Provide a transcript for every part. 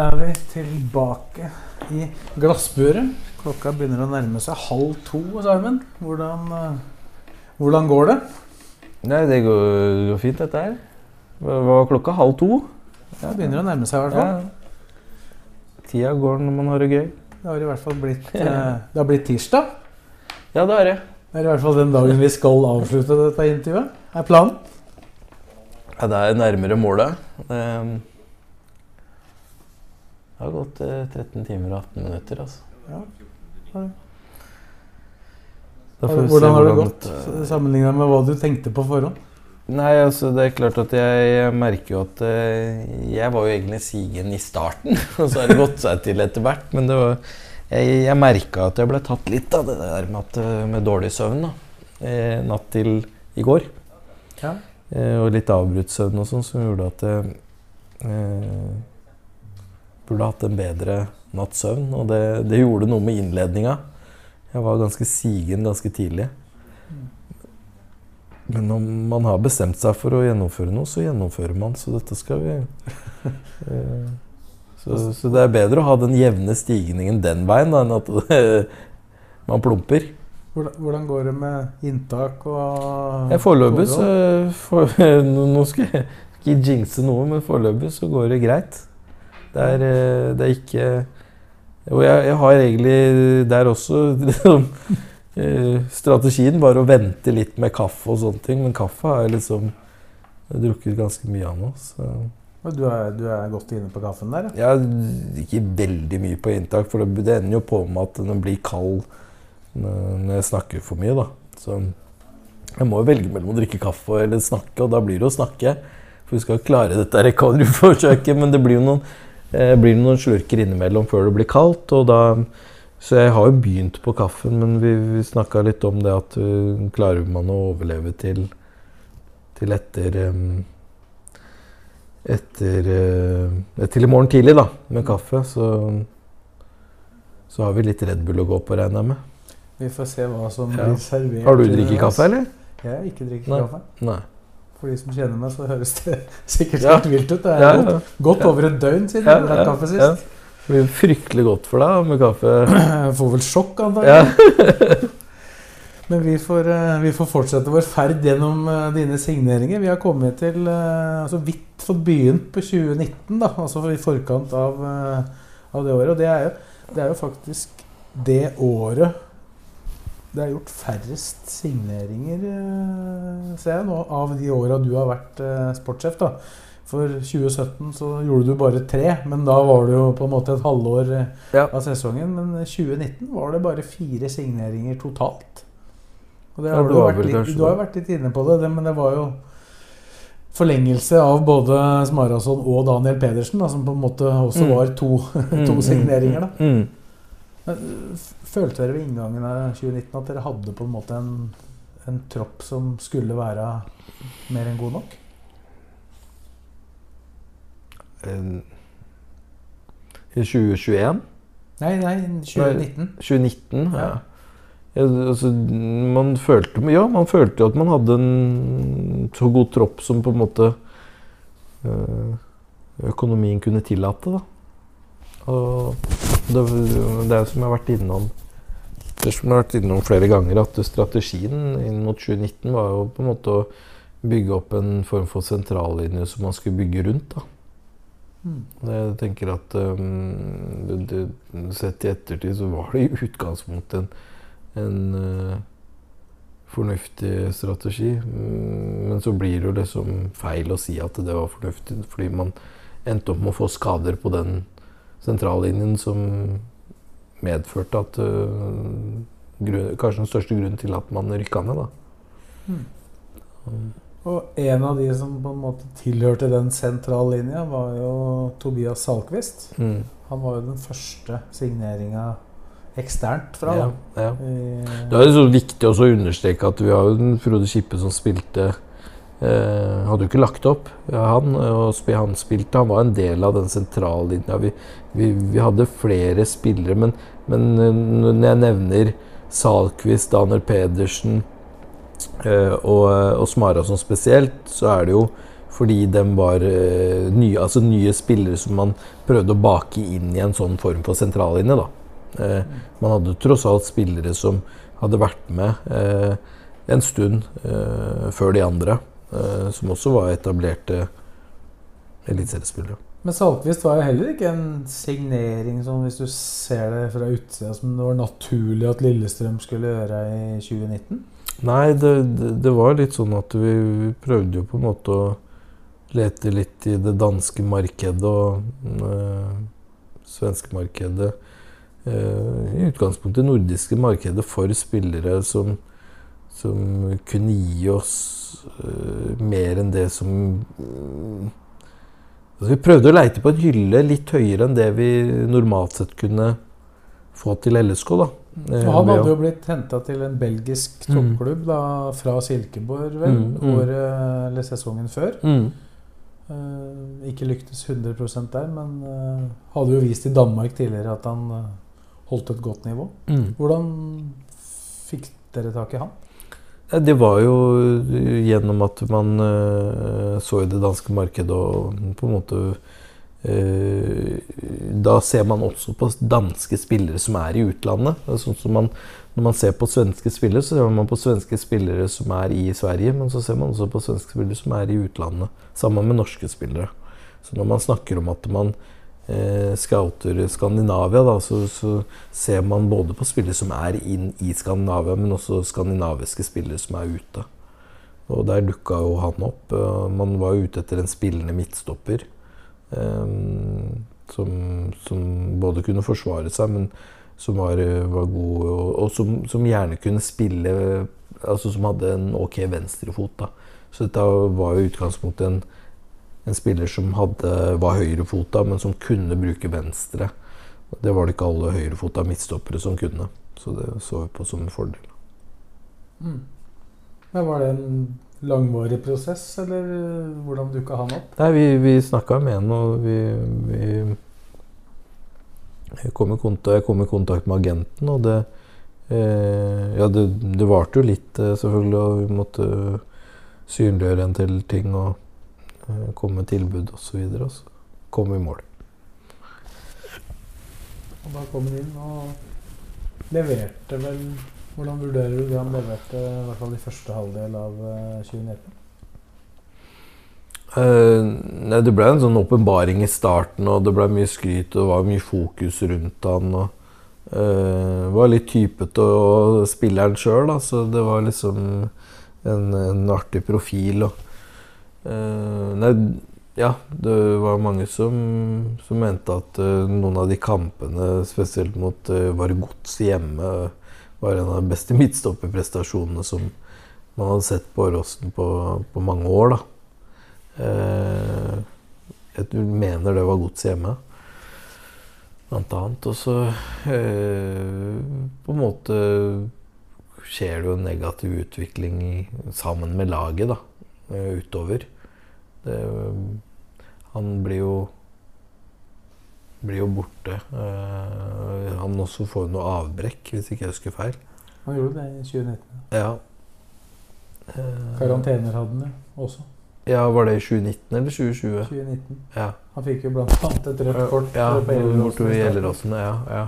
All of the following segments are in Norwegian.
Er vi tilbake i glassburet. Klokka begynner å nærme seg halv to, Simon. Hvordan, eh, hvordan går det? Nei, det går, går fint, dette her. Hva var klokka? Halv to? Ja, det begynner å nærme seg i hvert fall. Ja. Tida går når man har det gøy. Det har i hvert fall blitt, eh, det har blitt tirsdag. Ja, det har det. Det er i hvert fall den dagen vi skal avslutte dette intervjuet. Er planen? Ja, det er nærmere målet. Det, det har gått eh, 13 timer og 18 minutter, altså. Ja. vi Hvordan har det gått sammenlignet med hva du tenkte på forhånd? Nei, altså det er klart at jeg, merker jo at eh, Jeg var jo egentlig sigen i starten, og så har det gått seg til etter hvert. Men det var, jeg, jeg merka at jeg ble tatt litt av det der med, at, eh, med dårlig søvn da. Eh, natt til i går. Ja. Eh, og litt avbrutt søvn og sånn, som gjorde at eh, burde hatt en bedre natts søvn. Og det, det gjorde noe med innledninga. Jeg var ganske sigen ganske tidlig. Men om man har bestemt seg for å gjennomføre noe, så gjennomfører man. Så dette skal vi eh, så, så det er bedre å ha den jevne stigningen den veien da, enn at man plumper. Hvordan, går det med inntak og Foreløpig så for, nå, nå skal jeg ikke jinxe noe, men foreløpig så går det greit. Det er, eh, det er ikke Og jeg, jeg har egentlig der også liksom, Strategien var å vente litt med kaffe og sånne ting, men kaffe har jeg liksom jeg har drukket ganske mye av nå. Så Du er, du er godt inne på kaffen der, ja? ikke veldig mye på inntak, for det, det ender jo på med at den blir kald når jeg snakker for mye, da. Så jeg må jo velge mellom å drikke kaffe eller snakke, og da blir det å snakke. For vi skal klare dette recovery-forsøket, men det blir jo noen, eh, blir noen slurker innimellom før det blir kaldt. Og da, så jeg har jo begynt på kaffen, men vi, vi snakka litt om det at uh, klarer man å overleve til, til etter um, etter eh, Til i morgen tidlig, da, med kaffe, så, så har vi litt Red Bull å gå på, regner jeg med. Vi får se hva som Ja. blir servert. Har du drikket kaffe, eller? Jeg har ikke drikket Nei. kaffe. Nei. For de som kjenner meg, så høres det sikkert Ja. helt vilt ut. Det er Ja, ja. godt godt, over et døgn siden Ja, jeg drakk ja, kaffe sist. ja. Det blir fryktelig godt for deg med kaffe. Jeg får vel sjokk, antagelig. Ja. Men vi får, eh, vi får fortsette vår ferd gjennom eh, dine signeringer. Vi har kommet til eh, altså vidt fått begynt på 2019, da, altså i forkant av, av det året. Og det er, jo, det er jo faktisk det året det er gjort færrest signeringer, eh, ser jeg nå, av de åra du har vært eh, sportssjef. da. For 2017 så gjorde du bare tre, men da var det jo på en måte et halvår eh, Ja. av sesongen. Men 2019 var det bare fire signeringer totalt. Og det har ja, du, vært litt, du har jo vært litt inne på det, det, men det var jo forlengelse av både Smarason og Daniel Pedersen, da, som på en måte også Mm. var to, to Mm, signeringer. da. Men, Følte dere ved inngangen av 2019 at dere hadde på en måte en, en tropp som skulle være mer enn god nok? Eh, I 2021? Nei, nei, 2019. 2019, ja. Ja. ja altså, man følte Ja, man følte jo at man hadde en så god tropp som på en måte eh, økonomien kunne tillate, da. Og det, det er som jeg har vært innom det som jeg har vært innom flere ganger, at strategien inn mot 2019 var jo på en måte å bygge opp en form for sentrallinje som man skulle bygge rundt. da. Mm. Jeg tenker at um, det, det, Sett i ettertid så var det i utgangspunktet en, en uh, fornuftig strategi. Men så blir det jo liksom feil å si at det var fornuftig, fordi man endte opp med å få skader på den sentrallinjen som medførte at uh, grunn, Kanskje den største grunnen til at man rykka ned, da. Mm. Og en av de som på en måte tilhørte den sentrallinja, var jo Tobias Salquist. Mm. Han var jo den første signeringa eksternt fra. Ja, ja. I- Det er så viktig også å understreke at vi har jo den Frode Kippe som spilte eh, Hadde jo ikke lagt opp, ja, han. Og han spilte, han var en del av den sentrallinja. Vi, vi, vi hadde flere spillere, men, men eh, når jeg nevner Salquist, Daner Pedersen eh, og, og Smarason spesielt, så er det jo fordi de var eh, nye, altså nye spillere som man prøvde å bake inn i en sånn form for sentrallinje. da. Eh, man hadde tross alt spillere som hadde vært med eh, en stund eh, før de andre, eh, som også var etablerte eliteseriespillere. Men Salquist var jo heller ikke en signering som hvis du ser det fra utsida som det var naturlig at Lillestrøm skulle gjøre i 2019. Nei, det, det, det var litt sånn at vi, vi prøvde jo på en måte å lete litt i det danske markedet og øh, svenske markedet. øh, I utgangspunktet nordiske markedet for spillere som, som kunne gi oss uh, mer enn det som mm, altså Vi prøvde å leite på en hylle litt høyere enn det vi normalt sett kunne få til LSK. da. Eh, Og han hadde jo blitt henta til en belgisk toppklubb da, fra Silkeborg, vel, Mm, mm. året eller sesongen før. Mm. Uh, ikke lyktes 100% der, men uh, hadde jo vist i Danmark tidligere at han uh, holdt et godt nivå. Mm. Hvordan fikk dere tak i han? Det var jo gjennom at man eh, så i det danske markedet og på en måte eh, Da ser man også på danske spillere som er i utlandet. Sånn som man, når man ser på svenske spillere, så ser man på svenske spillere som er i Sverige, men så ser man også på svenske spillere som er i utlandet, sammen med norske spillere. Så når man snakker om at man eh, scouter Skandinavia, da, så, så ser man både på spillere som er inn i Skandinavia, men også skandinaviske spillere som er ute. Og der dukka jo han opp. Eh, Man var ute etter en spillende midtstopper. eh, som, som både kunne forsvare seg, men som var, var god, og, og som, som gjerne kunne spille Altså som hadde en ok venstrefot. da. Så dette var jo utgangspunktet en, en spiller som hadde, var høyrefota, men som kunne bruke venstre. Det var det ikke alle høyrefota midtstoppere som kunne. Så det så vi på som en fordel. Men Var det en langvarig prosess, eller hvordan dukka han opp? Nei, vi, vi snakka med han, og vi, vi jeg kom, i kontakt, jeg kom i kontakt med agenten, og det eh, Ja, det, det varte jo litt, eh, selvfølgelig, og vi måtte synliggjøre en del ting og eh, komme med tilbud osv. Og, og så komme i mål. Og da kom han inn og leverte vel Hvordan vurderer du det han leverte i hvert fall i første halvdel av eh, 2019? Eh, nei, det ble en sånn åpenbaring i starten, og det ble mye skryt, og det var mye fokus rundt han. og uh, Var litt typete og spilleren sjøl, så det var liksom en, en artig profil. Og, eh, nei, ja, det var mange som, som mente at uh, noen av de kampene, spesielt mot uh, Var Godset hjemme, var en av de beste midtstopperprestasjonene som man hadde sett på Åråsen på, på mange år. da. Jeg mener det var gods hjemme. Blant annet. Og så på en måte skjer det jo en negativ utvikling sammen med laget da, utover. Det, han blir jo blir jo borte. Uh, han også får noe avbrekk, hvis ikke jeg husker feil. Han gjorde det i 2019. Ja. Uh, Karantener hadde han jo også. Ja, Var det i 2019 eller 2020? 2019. Ja. Han fikk jo blant annet et rødt kort. Ja, bortover Gjelleråsen. Ja, ja.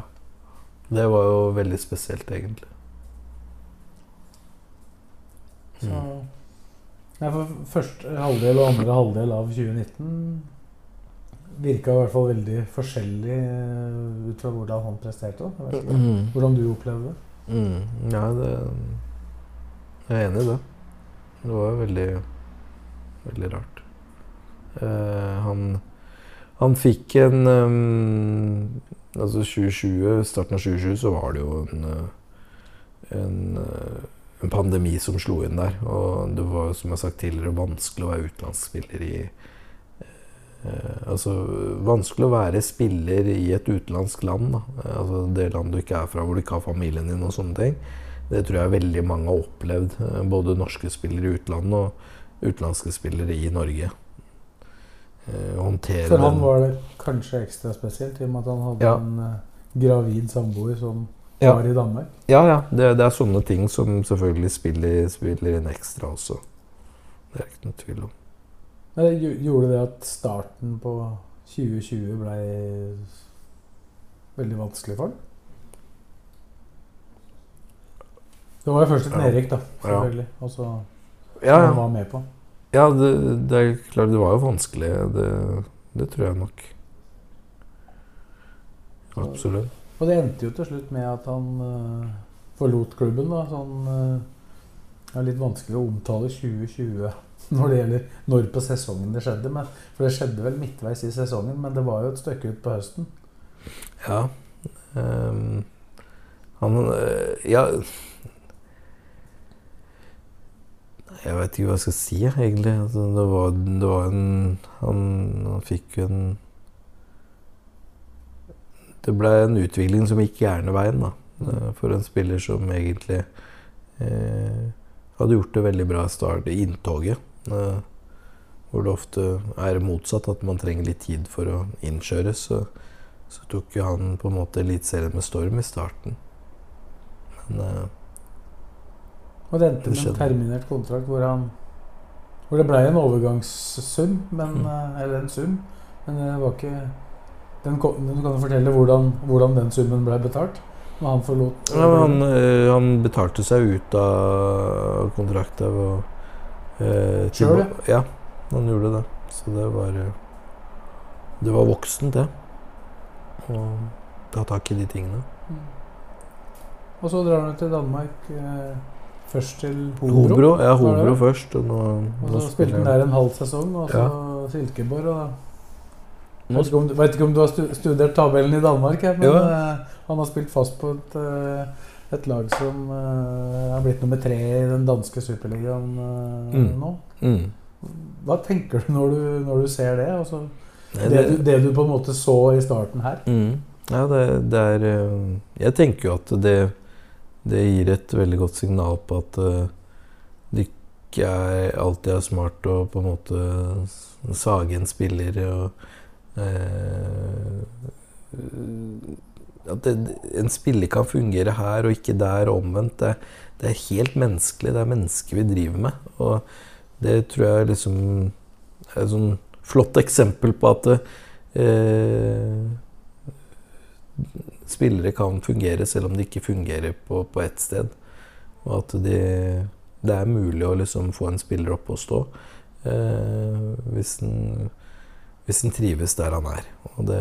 Det var jo veldig spesielt, egentlig. Så Mm. Nei, for første halvdel og andre halvdel av 2019 virka i hvert fall veldig forskjellig eh, ut fra hvordan han presterte. Mm. Hvordan du opplevde det. Mm. Ja, det Jeg er enig i det. Det var veldig Veldig rart. Eh, han Han fikk en um, Altså 2020, starten av 2020 så var det jo en, en en pandemi som slo inn der. Og det var som jeg har sagt tidligere, vanskelig å være utenlandsspiller i eh, Altså vanskelig å være spiller i et utenlandsk land. Da. Altså Det land du ikke er fra, hvor du ikke har familien din og sånne ting. Det tror jeg veldig mange har opplevd. eh, Både norske spillere i utlandet og utenlandske spillere i Norge. Eh, håndtere For han var det kanskje ekstra spesielt, i og med at han hadde Ja. en eh, gravid samboer som Ja. var i Danmark. Ja, ja. Det, det er sånne ting som selvfølgelig spiller, spiller inn ekstra også. Det er ikke noe tvil om. Men det gjorde det at starten på 2020 ble veldig vanskelig for deg? Det var jo først et Ja. nedrykk, da, Ja. selvfølgelig. Og så Ja, ja. var med på. ja det, det er klart det var jo vanskelig. Det, det tror jeg nok. Absolutt. Og det endte jo til slutt med at han uh, forlot klubben. da, sånn, eh, Det er litt vanskelig å omtale 2020 når det gjelder når på sesongen det skjedde. Men, for det skjedde vel midtveis i sesongen, men det var jo et stykke ut på høsten. Ja. Um, han eh, Ja Jeg vet ikke hva jeg skal si, egentlig. Altså, det, var, det var en han, han fikk jo en Det ble en utvikling som gikk gjerne veien, da. eh, For en spiller som egentlig eh, hadde gjort det veldig bra i start i inntoget. Eh, hvor det ofte er motsatt, at man trenger litt tid for å innkjøres. Så, så tok jo han på en måte Eliteserien med storm i starten. Men eh, Og det endte med en terminert kontrakt hvor han Hvor det ble en overgangssum, men, Mm. eh, eller en sum, men det var ikke den, den kan du fortelle hvordan, hvordan den summen ble betalt når han forlot ja, han, eh, han betalte seg ut av kontrakten og eh, Selv, ja? han gjorde det. Så det var eh, Det var voksent, det. Å ta tak i de tingene. Og så drar han til Danmark. Eh, først til Hobro. Hobro, ja, Hobro først. Og, nå, Og så spilte han der en halv sesong, og så Silkeborg. Og da. Jeg vet ikke, om, du- vet ikke om du har studert tabellen i Danmark, men Jo. eh, han har spilt fast på et, eh, et lag som eh, har blitt nummer tre i den danske superligaen Mm. nå. Mm. Hva tenker du når du, når du ser det? Altså, Nei, det, du, det du på en måte så i starten her? Mm. Ja, det, det er Jeg tenker jo at det, det gir et veldig godt signal på at det ikke er alltid er smart å på en måte sage en spiller og At det, en spiller kan fungere her og ikke der, omvendt. Det, det er helt menneskelig. Det er mennesker vi driver med. Og det tror jeg liksom er et sånn flott eksempel på at eh, spillere kan fungere selv om de ikke fungerer på, på ett sted. Og at de, det er mulig å liksom få en spiller opp og stå eh, hvis den hvis han trives der han er. Og det,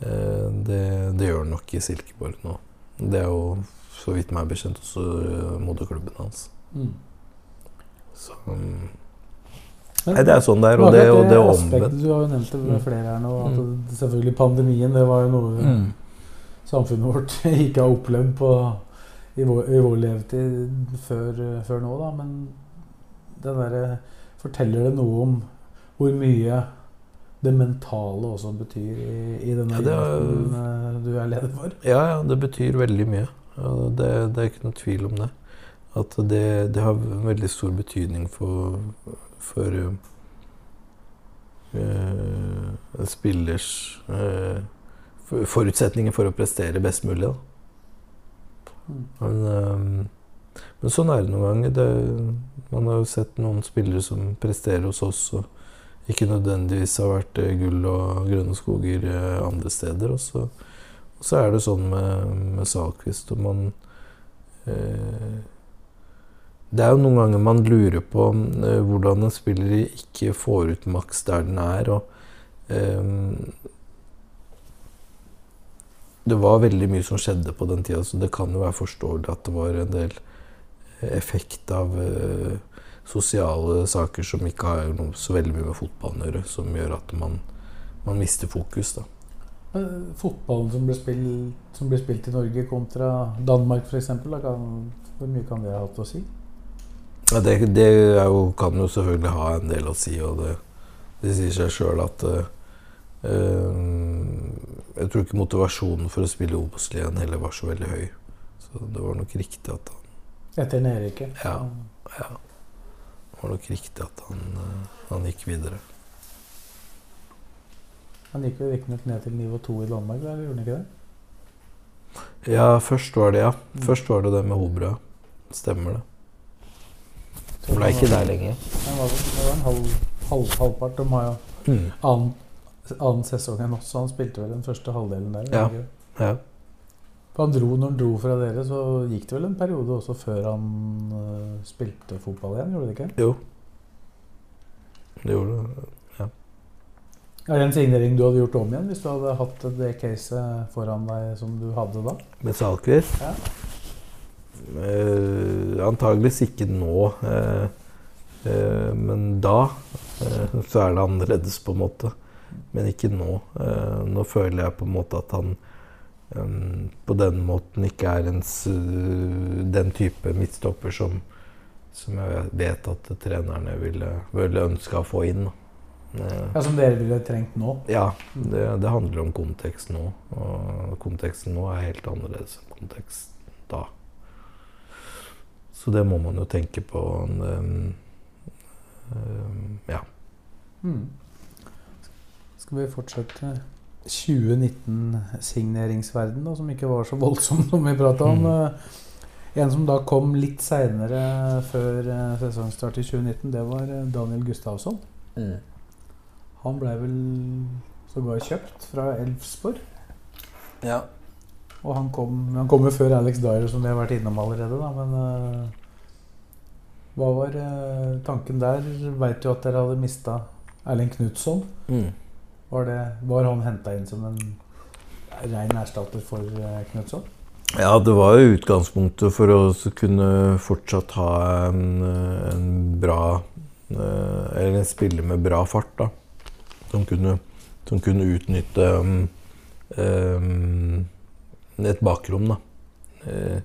eh, det, det gjør han nok i Silkeborg nå. Det er jo så vidt meg bekjent også eh, moderklubben hans. Mm. Så um, Men- Nei, det er sånn det er, og det, og det er omvendt. Du har jo nevnt det med Mm. flere her nå. At Mm. det, selvfølgelig pandemien det var jo noe Mm. samfunnet vårt ikke har opplevd på, i, vår, i vår levetid før, før nå, da. Men den derre Forteller det noe om hvor mye det mentale også betyr i, i denne Ja, idretten eh, du er leder for? Ja, ja, det betyr veldig mye. Det, det er ikke noe tvil om det. At det, det har veldig stor betydning for, for uh, spillers uh, forutsetninger for å prestere best mulig. Men, uh, men sånn er det noen ganger. Det, man har jo sett noen spillere som presterer hos oss, og ikke nødvendigvis har vært eh, gull og grønne skoger eh, andre steder. Og så, og så er det sånn med, med Salquist og man eh, Det er jo noen ganger man lurer på eh, hvordan en spiller ikke får ut maks der den er. og eh, det var veldig mye som skjedde på den tida, så det kan jo være forståelig at det var en del effekt av eh, sosiale saker som ikke har noe så veldig mye med fotballen å gjøre, som gjør at man, man mister fokus. da. Fotballen som blir spilt, som blir spilt i Norge kontra Danmark f.eks., hvor mye kan det ha hatt å si? Ja, det det jo, kan jo selvfølgelig ha en del å si, og det, det sier seg sjøl at uh, Jeg tror ikke motivasjonen for å spille Obos-ligaen heller var så veldig høy. Så det var nok riktig at han Etter nedrykket? Ja. ja. Det var nok riktig at han, eh, han gikk videre. Han gikk jo riktignok ned til nivå to i Danmark, eller gjorde han ikke det? Ja, først var det ja. Først var det det med Hobra. Stemmer det. Han ble ikke der lenger. Var, det var en halv, halv, halvpart. De har jo Mm. annen, annen sesong enn oss, så han spilte vel den første halvdelen der. Ja. Ja. For han dro, når han dro fra dere, så gikk det vel en periode også før han uh, spilte fotball igjen, gjorde det ikke? Jo. Det gjorde det. Ja. Er det en signering du hadde gjort om igjen hvis du hadde hatt det caset foran deg som du hadde da? Med Salquist? Ja. Uh, antageligvis ikke nå. uh, uh, men da så er det annerledes, på en måte. Men ikke nå. Nå føler jeg på en måte at han eh, på den måten ikke er en, den type midtstopper som, som jeg vet at trenerne ville, ville ønska å få inn. Eh, Ja, Som dere ville trengt nå? ja, det, det handler om kontekst nå. Og konteksten nå er helt annerledes enn kontekst da. Så det må man jo tenke på. Um, um, ja. Mm. Skal vi fortsette 2019-signeringsverden, som ikke var så voldsom som vi prata om. Mm. Eh, En som da kom litt seinere før eh, sesongstart i 2019, det var eh, Daniel Gustavsson. Han blei vel sågar kjøpt fra Elfsborg. ja. Og han kom, han kom jo før Alex Dyer, som vi har vært innom allerede. Da, men eh, hva var eh, tanken der? Veit jo at dere hadde mista Erling Knutson. Mm. Var, det, var han henta inn som en rein erstatter for uh, Knutson? Ja, det var jo utgangspunktet for å kunne fortsatt ha en, en bra eh, Eller en spiller med bra fart, da. Som kunne, som kunne utnytte um, um, et bakrom, da. Eh,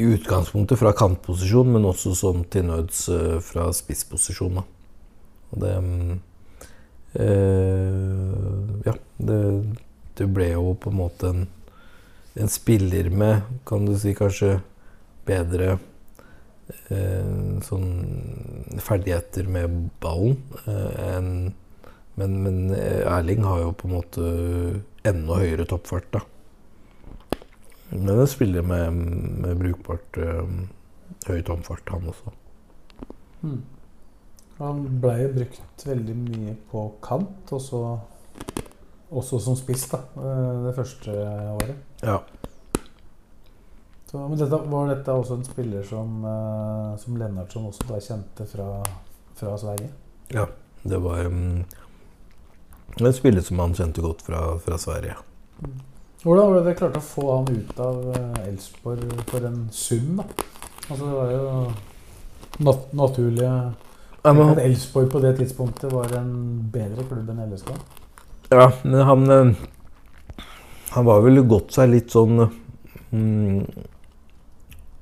I utgangspunktet fra kantposisjon, men også sånn til nøds eh, fra spissposisjon, da. Og det um, eh, Ja, det, det ble jo på en måte en en spiller med, kan du si, kanskje bedre eh, sånn ferdigheter med ballen eh, enn men, men Erling har jo på en måte enda høyere toppfart, da. Men han spiller med, med brukbart eh, høy toppfart, han også. Hmm. Han ble jo brukt veldig mye på kant, og så også som spiss, da, eh, det første året. Ja. Så, men dette, var dette også en spiller som, eh, som Lennartson også da kjente fra, fra Sverige? ja. Det var um, en spiller som han kjente godt fra, fra Sverige. Hvordan var det dere klarte å få han ut av Elsborg for en sum, da? Altså, det var jo nat naturlig Men, at Elfsborg på det tidspunktet var en bedre klubb enn LSK. Ja, men han eh, Han var vel gått seg litt sånn mm,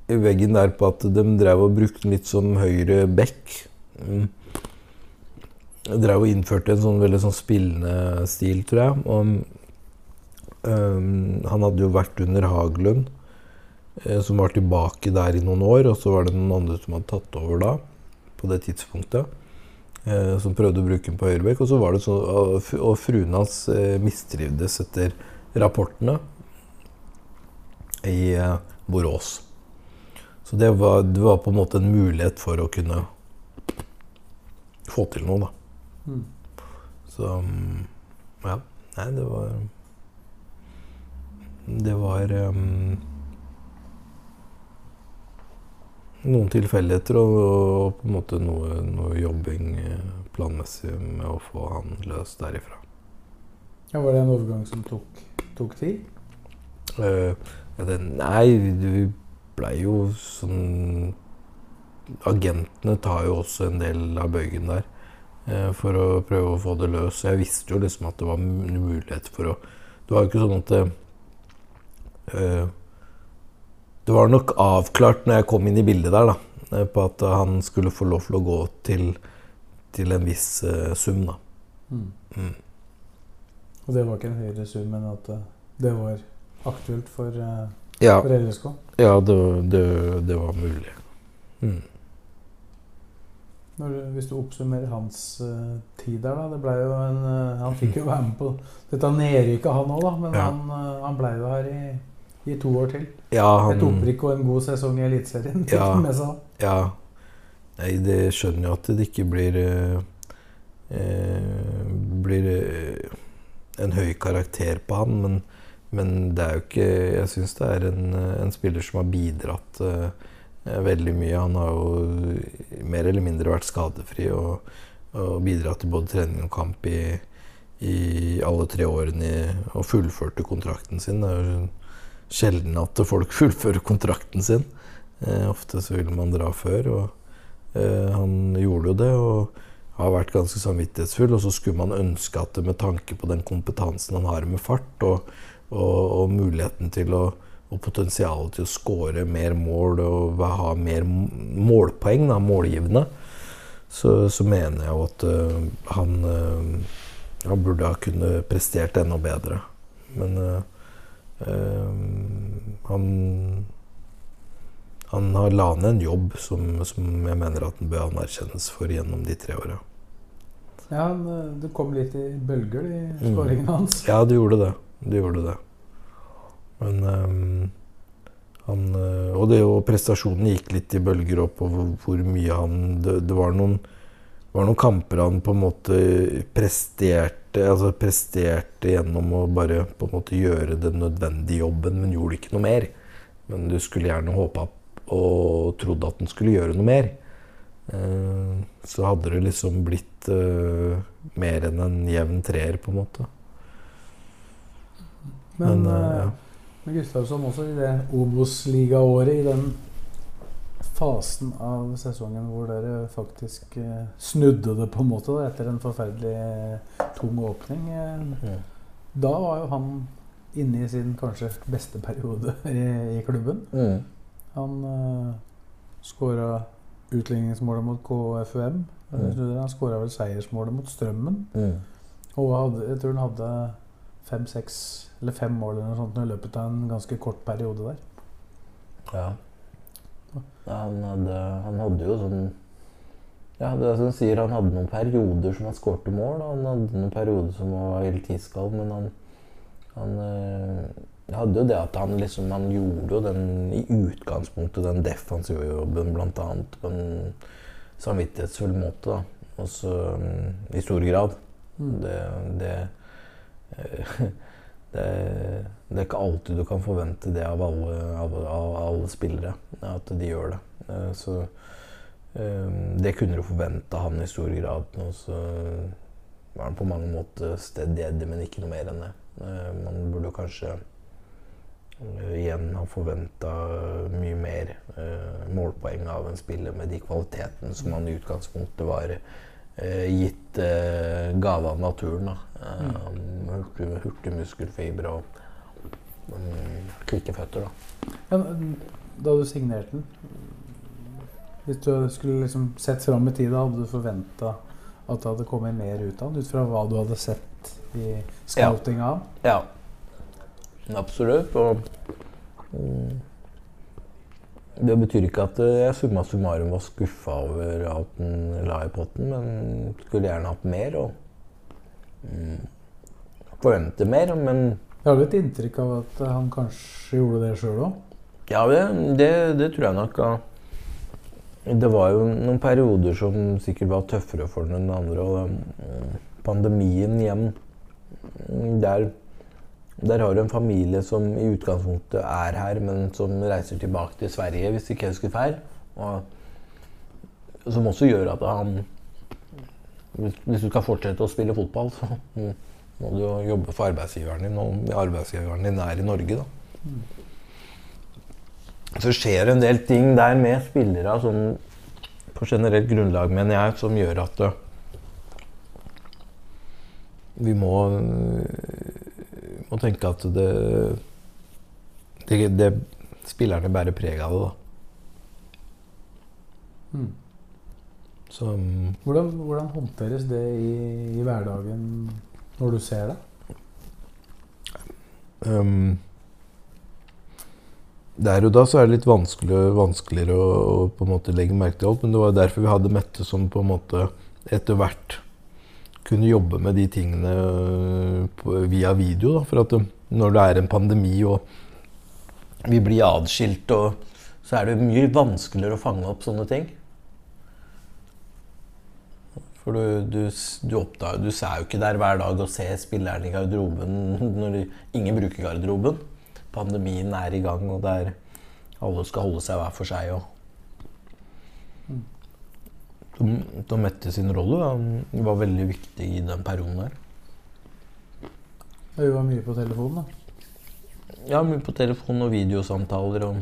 i veggen der på at de drev og brukte den litt som høyre back. Mm. Drev og innførte en sånn veldig sånn spillende stil, tror jeg. Og um, han hadde jo vært under Haglund, eh, som var tilbake der i noen år. Og så var det noen andre som hadde tatt over da, på det tidspunktet eh, som prøvde å bruke den på høyrebekk. Og så var det så, og fruen hans eh, mistrivdes etter rapportene i eh, Borås. Så det var, det var på en måte en mulighet for å kunne få til noe, da. Mm. Så mm, ja. Nei, det var Det var um, noen tilfeldigheter og, og på en måte noe, noe jobbing eh, planmessig med å få han løs derifra. Ja, var det en overgang som tok, tok tid? Uh, ja, det, nei, vi blei jo sånn Agentene tar jo også en del av bøygen der uh, for å prøve å få det løs. Jeg visste jo liksom at det var mulighet for å Det var jo ikke sånn at det, eh, det var nok avklart når jeg kom inn i bildet der, da, eh, på at han skulle få lov til å gå til, til en viss uh, sum, da. Mm. Og det var ikke en høyere sum, men at eh, det var aktuelt for, uh, Ja, for LSK. ja det, det, det var mulig. Mm. Når du, hvis du oppsummerer hans uh, tid der, da det ble jo en, uh, Han fikk jo være med på dette nedrykket, han òg, da. Men Ja. han, uh, han ble jo her i, i to år til. Ja, Et han opprykk og en god sesong i Eliteserien. Ja. Ja. Nei, det skjønner jo at det ikke blir eh, eh, Blir eh, en høy karakter på han, men, men det er jo ikke Jeg syns det er en, en spiller som har bidratt eh, veldig mye. Han har jo mer eller mindre vært skadefri og, og bidratt til både trening og kamp i, i alle tre årene i, og fullførte kontrakten sin. Det er jo sjelden at folk fullfører kontrakten sin. Eh, ofte så vil man dra før, og eh, han gjorde jo det. og har vært ganske samvittighetsfull, og så skulle man ønske at det med tanke på den kompetansen han har med fart, og, og, og muligheten til å og potensialet til å skåre mer mål og ha mer målpoeng, da, målgivende, så, så mener jeg jo at uh, han, uh, han burde ha kunnet prestert enda bedre. Men eh, han han har la ned en jobb som, som jeg mener at han bør anerkjennes for gjennom de tre åra. Ja, eh, det kom litt i bølger, de Mm. skåringene hans. Ja, det gjorde det. Det gjorde det. Men um, han eh, Og det, og prestasjonen gikk litt i bølger opp, og hvor, hvor mye han Det, det var, noen, var noen kamper han på en måte presterte Altså presterte gjennom å bare på en måte gjøre den nødvendige jobben, men gjorde ikke noe mer. Men du skulle gjerne håpa og trodde at den skulle gjøre noe mer. Eh, så hadde det liksom blitt eh, mer enn en jevn treer, på en måte. Men, Men, eh, ja. Gustavsson også i det Obos-ligaåret, i den fasen av sesongen hvor dere faktisk eh, snudde det på en måte da, etter en forferdelig eh, tung åpning. Eh. Da var jo han inne i sin kanskje beste periode i, i klubben. Han uh, skåra utligningsmålet mot KFUM. Han skåra vel seiersmålet mot Strømmen. Mm. Og hadde, jeg tror han hadde fem-seks eller fem mål eller noe sånt i løpet av en ganske kort periode der. Ja. Han, hadde, han hadde jo sånn Ja, det er som sier, han hadde noen perioder som han skårte mål. Da. Han hadde noen perioder som var helt iskald, men han, han øh, hadde jo det at han liksom Han gjorde jo den i utgangspunktet den defensive jobben blant annet på en samvittighetsfull måte, da. Og så mm, i stor grad. Det, det, øh, det, det er ikke alltid du kan forvente det av alle, av, av alle spillere. At de gjør det. Eh, Så eh, det kunne du forvente han i stor grad. Og så var han på mange måter steddig, men ikke noe mer enn det. Eh, Man burde kanskje igjen ha forventa mye mer eh, målpoeng av en spiller med de kvalitetene som han i utgangspunktet var eh, gitt eh, gave av naturen. Da. Eh, hurtig, hurtig muskelfiber og mm, kvikke føtter. Da. Ja, da du signerte den Hvis du skulle liksom sett fram i tid, hadde du forventa at det hadde kommet mer ut av den? Ut fra hva du hadde sett i scouting av? Ja. Absolutt. Og mm, det betyr ikke at eh, jeg summa summarum var skuffa over at den la i potten, men skulle gjerne hatt mer. Og mm, forvente mer, men Jeg har jo et inntrykk av at han kanskje gjorde det sjøl òg. Ja, det, det, det tror jeg nok. Det var jo noen perioder som sikkert var tøffere for den enn andre. Og mm, pandemien igjen mm, der, der har du en familie som i utgangspunktet er her, men som reiser tilbake til Sverige, hvis ikke jeg husker feil. Og som også gjør at han hvis du skal fortsette å spille fotball, så mm, må du jo jobbe for arbeidsgiveren din, og arbeidsgiveren din er i Norge, da. Så skjer en del ting der med spillere sånn, på generelt grunnlag, mener jeg, som gjør at øh, vi må, øh, må tenke at det, det, det Spillerne bærer preg av det, da. Mm. Så mm, Hvordan, hvordan håndteres det i, i hverdagen når du ser det? um, Der og da så er det litt vanskelig, vanskeligere å, å på en måte legge merke til alt, men det var derfor vi hadde Mette som på en måte etter hvert kunne jobbe med de tingene øh, via video. Da. For at når det er en pandemi og vi blir adskilt, og, så er det mye vanskeligere å fange opp sånne ting. For du, du, du, oppdager, du er jo ikke der hver dag og ser spillerne i garderoben når de, ingen bruker garderoben. Pandemien er i gang, og der alle skal holde seg hver for seg. Og de, de Mette sin rolle da, var veldig viktig i den perioden der. Vi var mye på telefonen, da. Ja, mye på telefon og videosamtaler. og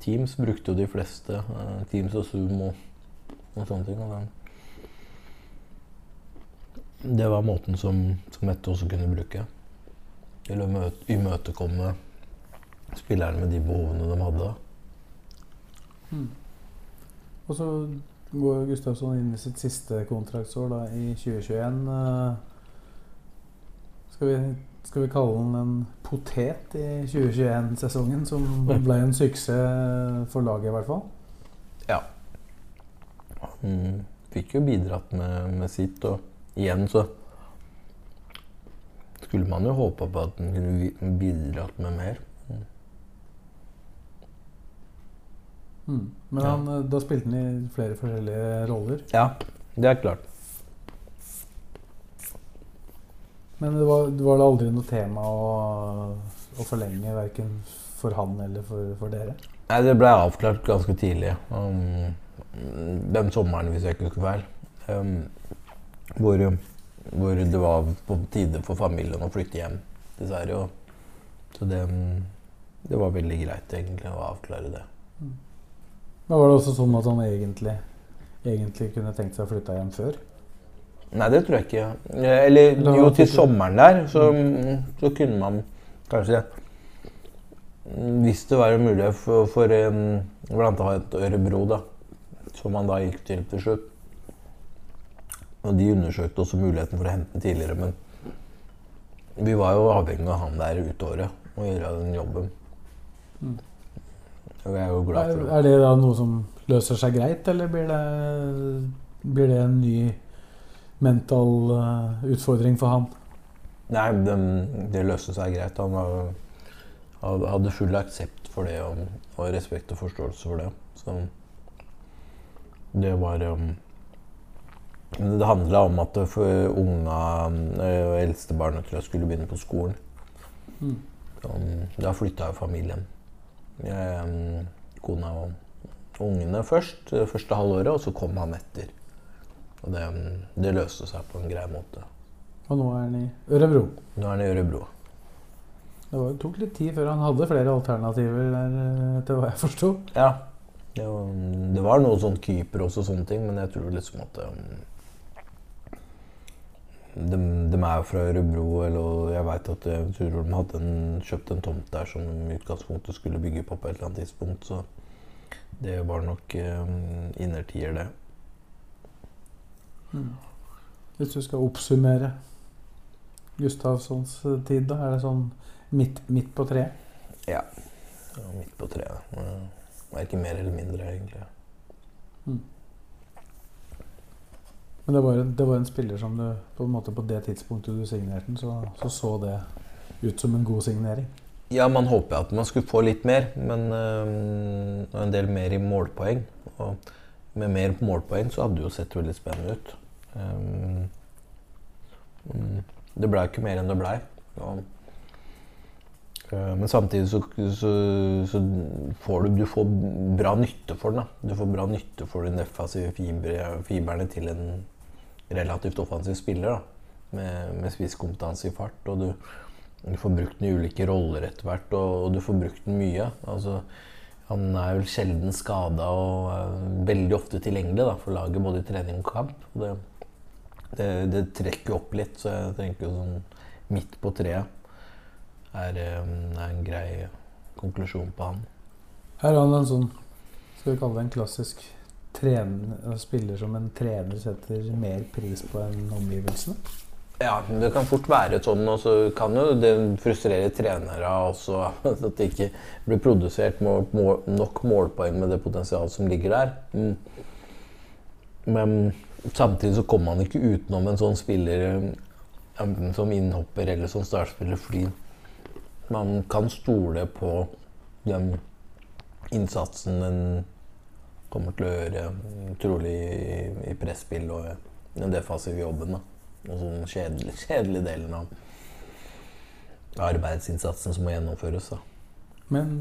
Teams brukte jo de fleste. eh, Teams og Zoom og, og sånne ting. Og det, var måten som, som Mette også kunne bruke til å imøtekomme spillerne med de behovene de hadde. Og så går Gustavsson inn i sitt siste kontraktsår da, i 2021. Eh, Skal vi, skal vi kalle han en potet i 2021-sesongen, som ble en suksess for laget, i hvert fall? Ja. Han fikk jo bidratt med, med sitt, og igjen så skulle man jo håpe på at den kunne bidratt med mer. Mm. Men han, ja. da spilte han i flere forskjellige roller. Ja, det er klart. Men det var, det var da aldri noe tema å, å forlenge, verken for han eller for, for dere? Nei, det ble avklart ganske tidlig. Um, den sommeren, hvis jeg ikke husker feil. Um, hvor, hvor det var på tide for familien å flytte hjem til Sverige. Og, så det, det var veldig greit egentlig å avklare det. Men var det også sånn at han egentlig, egentlig kunne tenkt seg å flytte hjem før? Nei, det tror jeg ikke. Eller jo, til sommeren der så, så kunne man kanskje Hvis det var en mulighet for, for annet Ørebro, da, som man da gikk til til slutt Og de undersøkte også muligheten for å hente den tidligere, men vi var jo avhengig av han der ut året og gjøre den jobben. Og jeg er jo glad for det. er det da noe som løser seg greit, eller blir det, blir det en ny mental eh, utfordring for han? Nei, det, det løste seg greit. Han var, hadde full aksept for det og, og respekt og forståelse for det. Så det var um, Det handla om at unga eh, og eldstebarnet til jeg skulle begynne på skolen. Mm. Um, da flytta jo familien. Jeg, um, kona og ungene først, det første halvåret, og så kom han etter. Og det, det løste seg på en grei måte. Og nå er han i Ørebro. Nå er han i Ørebro. Det var, tok litt tid før han hadde flere alternativer der, eh, etter hva jeg forsto. Ja. Det var, det var noe sånn Kypros og sånne ting, men jeg tror liksom at um, de, de er jo fra Ørebro, eller jeg veit at jeg tror de hadde en, kjøpt en tomt der som de i utgangspunktet skulle bygge på på et eller annet tidspunkt. Så det var nok um, innertier, det. Hvis du skal oppsummere Gustavssons eh, tid, da, er det sånn midt, midt på treet? Ja. Midt på treet. Verken mer eller mindre, egentlig. Men det var, det var en spiller som du på en måte på det tidspunktet du signerte den, så, så så det ut som en god signering. Ja, man håper at man skulle få litt mer, men øh, en del mer i målpoeng. Og med mer målpoeng så hadde det jo sett veldig spennende ut. Mm, det blei ikke mer enn det blei. Og, øh, men samtidig så, så, så får du, du får bra nytte for den. Da. Du får bra nytte for den defensive fiberne til en relativt offensiv spiller. Da. Med, med spisskompetanse i fart. Og du, du får brukt den i ulike roller etter hvert, og, og du får brukt den mye. Altså, han er vel sjelden skada og er veldig ofte tilgjengelig da, for laget både i trening og kamp. Og Det, det, det trekker opp litt, så jeg tenker sånn midt på treet er, eh, er en grei konklusjon på han. Her har han en sånn Skal vi kalle det en klassisk trener, spiller som en trener setter mer pris på enn omgivelsene? Ja, det kan fort være sånn, og så kan jo det frustrere trenere også. At det ikke blir produsert mål, mål, nok målpoeng med det potensialet som ligger der. Mm. Men samtidig så kommer man ikke utenom en sånn spiller enten som innhopper eller som startspiller, fordi man kan stole på den innsatsen en kommer til å gjøre, trolig i, i presspill og den defensive jobben. da. Og sånn kjedelig, kjedelig delen av arbeidsinnsatsen som må gjennomføres. da. Men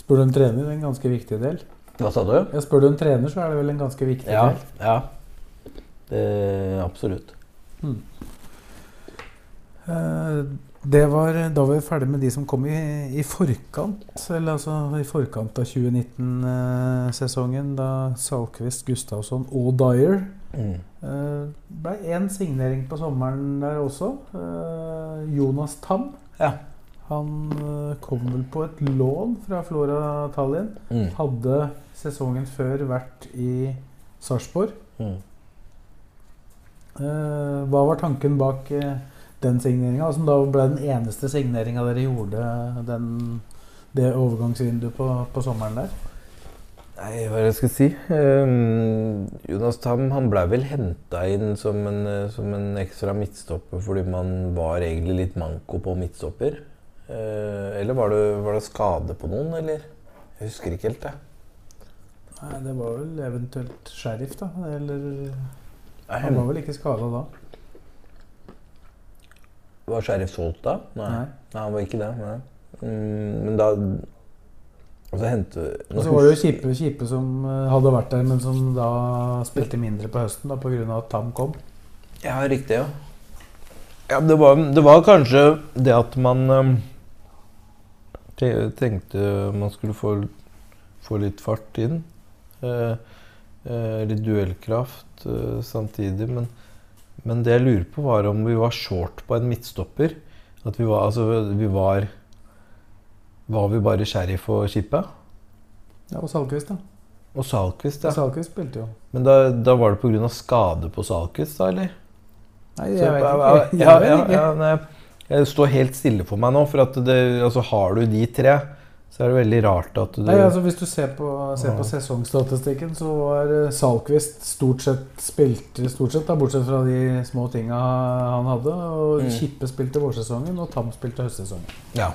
spør du en trener, det er en ganske viktig del. Hva sa du? Ja, spør du en trener, så er det vel en ganske viktig Ja. del. ja. Det, absolutt. Eh, Det var, da var vi ferdig med de som kom i, i forkant, eller altså i forkant av 2019-sesongen, da Salquist, Gustavsson og Dyer Mm. eh, ble én signering på sommeren der også. Eh, Jonas Tam. Ja. Han eh, kom vel på et lån fra Flora Tallinn. Mm. Hadde sesongen før vært i Sarpsborg. Mm. Eh, hva var tanken bak eh, den signeringa, som da ble den eneste signeringa dere gjorde den, det overgangsvinduet på, på sommeren der? Nei, hva er det jeg skal si? Um, Jonas Tam han ble vel henta inn som en, som en ekstra midtstopper fordi man var egentlig litt manko på midtstopper. Uh, eller var det, var det skade på noen, eller? Jeg husker ikke helt, jeg. Nei, Det var vel eventuelt sheriff, da. Eller Han var vel ikke skada da? Var Sheriff solgt da? Nei. Nei. Nei, han var ikke det. Nei. Mm, men da Og så hente Og så var det jo kjipe, kjipe som eh, hadde vært der, men som da spilte mindre på høsten da, pga. at Tam kom. Ja, riktig, ja. Ja, det var, det var kanskje det at man um, tenkte man skulle få, få litt fart inn. Eh, eh, litt duellkraft eh, samtidig. Men, men det jeg lurer på, var om vi var short på en midtstopper. At vi var, altså, vi var Var vi bare sheriff og skipet? Ja, Og Salquist, da. Og Salquist, Ja. Og Salquist spilte jo. Men da, da var det pga. skade på Salquist, da, eller? Nei, Så jeg vet ikke. Jeg, Jeg jeg, jeg står helt stille for meg nå. For at det, altså, har du de tre, så er det veldig rart at du Nei, altså Hvis du ser på, ser på sesongstatistikken, så var eh, Salquist stort sett spilte stort sett, da, bortsett fra de små tinga han hadde. Og Mm. Kippe spilte vårsesongen, og Tam spilte høstsesongen. Ja.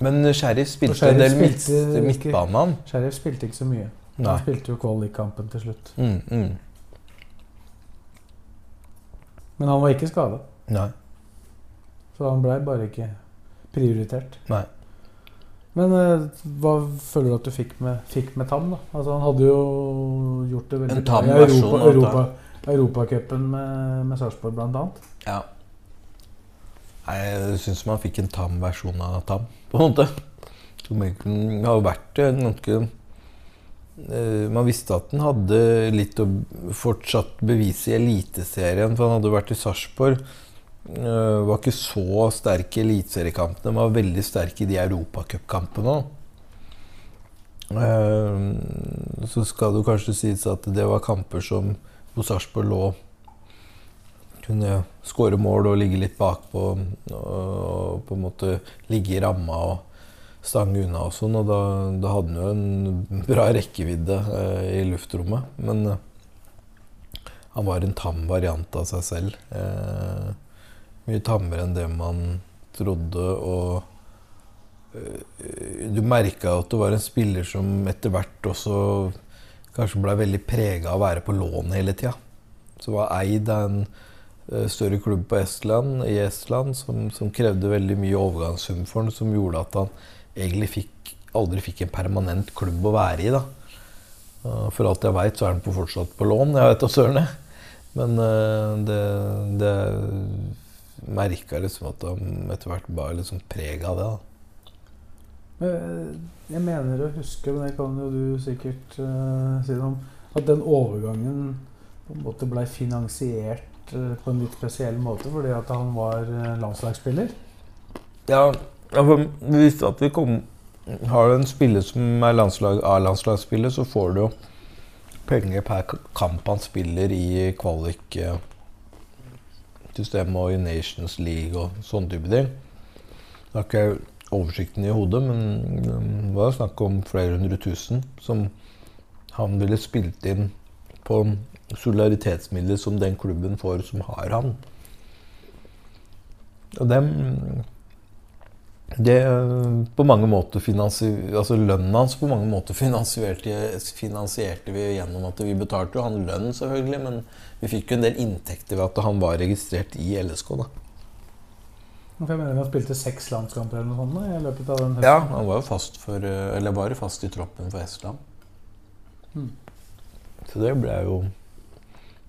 Men Sheriff spilte Sheriff en del midt, spilte ikke- midtbane. Sheriff spilte ikke så mye. Nei. Han spilte jo kvalikkampen til slutt. Mm, mm. Men han var ikke skada, så han blei bare ikke prioritert. Nei. Men eh, hva føler du at du fikk med, fikk med Tam? da? Altså Han hadde jo gjort det veldig En bra i Tam-versjon Europa, av Europa, Europacupen med, med Sarpsborg, blant annet. Ja. Nei, jeg syns man fikk en tam versjon av Tam, på en måte. Som egentlig har vært en ganske eh, Man visste at den hadde litt å fortsatt bevise i Eliteserien, for han hadde vært i Sarpsborg. Eh, var ikke så sterk i eliteseriekampene, men var veldig sterk i de europacupkampene. Eh, så skal det kanskje sies at det var kamper som hvor Sarpsborg lå kunne skåre mål og ligge litt bakpå og på en måte ligge i ramma og stange unna og sånn. Og da, da hadde han jo en bra rekkevidde eh, i luftrommet. Men han var en tam variant av seg selv. Mye tammere enn det man trodde. Og eh, du merka at det var en spiller som etter hvert også kanskje ble veldig prega av å være på lån hele tida. Så var eid av en eh, større klubb på Estland, i Estland som, som krevde veldig mye overgangssum for ham, som gjorde at han egentlig fikk, aldri fikk en permanent klubb å være i. da. For alt jeg veit, så er han på fortsatt på lån. Jeg vet da søren, jeg. Men eh, det, det merka liksom at han etter hvert bar liksom preg av det. da. Eh, Jeg mener å huske, men det kan jo du sikkert uh, si noe om, at den overgangen på en måte blei finansiert uh, på en litt spesiell måte fordi at han var uh, landslagsspiller. Ja, for hvis at vi kom, har en spiller som er landslag, A-landslagsspiller, så får du jo penger per kamp han spiller i kvalik-systemet og i Nations League og sånne type ting. Da har ikke oversikten i hodet, men det var snakk om flere hundre tusen som han ville spilt inn på solidaritetsmidler som den klubben får som har han. Og dem det eh, på mange måter altså Lønnen hans på mange måter finansierte, finansierte vi gjennom at vi betalte jo han lønn, selvfølgelig, men vi fikk jo en del inntekter ved at han var registrert i LSK. da. For jeg mener Han spilte seks landskamper eller noe sånt i løpet av den høsten. Ja, han var jo fast, for, eh, eller var jo fast i troppen for Estland. Mm. Så det ble jo,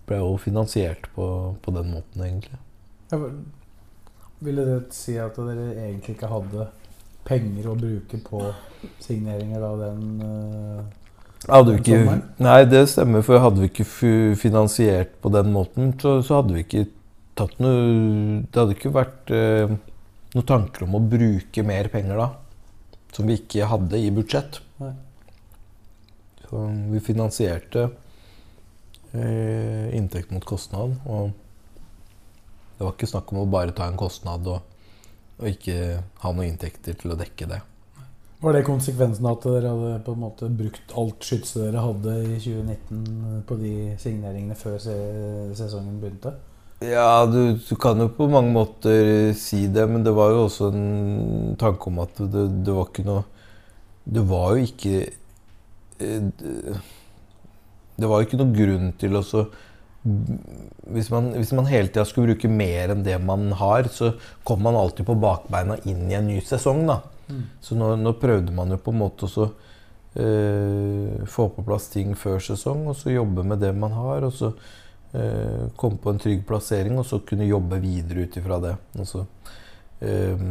ble jo finansiert på, på den måten, egentlig. Ja, Ville det si at dere egentlig ikke hadde penger å bruke på signeringer da den eh, Den ikke, sommeren? nei, det stemmer. For hadde vi ikke finansiert på den måten, så, så hadde vi ikke tatt noe Det hadde ikke vært eh, noen tanker om å bruke mer penger da. Som vi ikke hadde i budsjett. Nei. Så vi finansierte eh, inntekt mot kostnad. Og det var ikke snakk om å bare ta en kostnad og, og ikke ha noen inntekter til å dekke det. Var det konsekvensen at dere hadde på en måte brukt alt skytset dere hadde i 2019 på de signeringene før se sesongen begynte? Ja, du, du kan jo på mange måter si det, men det var jo også en tanke om at det, det var ikke noe Det var jo ikke eh, Det det var jo ikke noe grunn til å så hvis man, hvis man hele tida skulle bruke mer enn det man har, så kom man alltid på bakbeina inn i en ny sesong. da. Så nå, nå prøvde man jo på en måte å så, eh, få på plass ting før sesong, og så jobbe med det man har. og så eh, komme på en trygg plassering, og så kunne jobbe videre ut ifra det. Og så eh,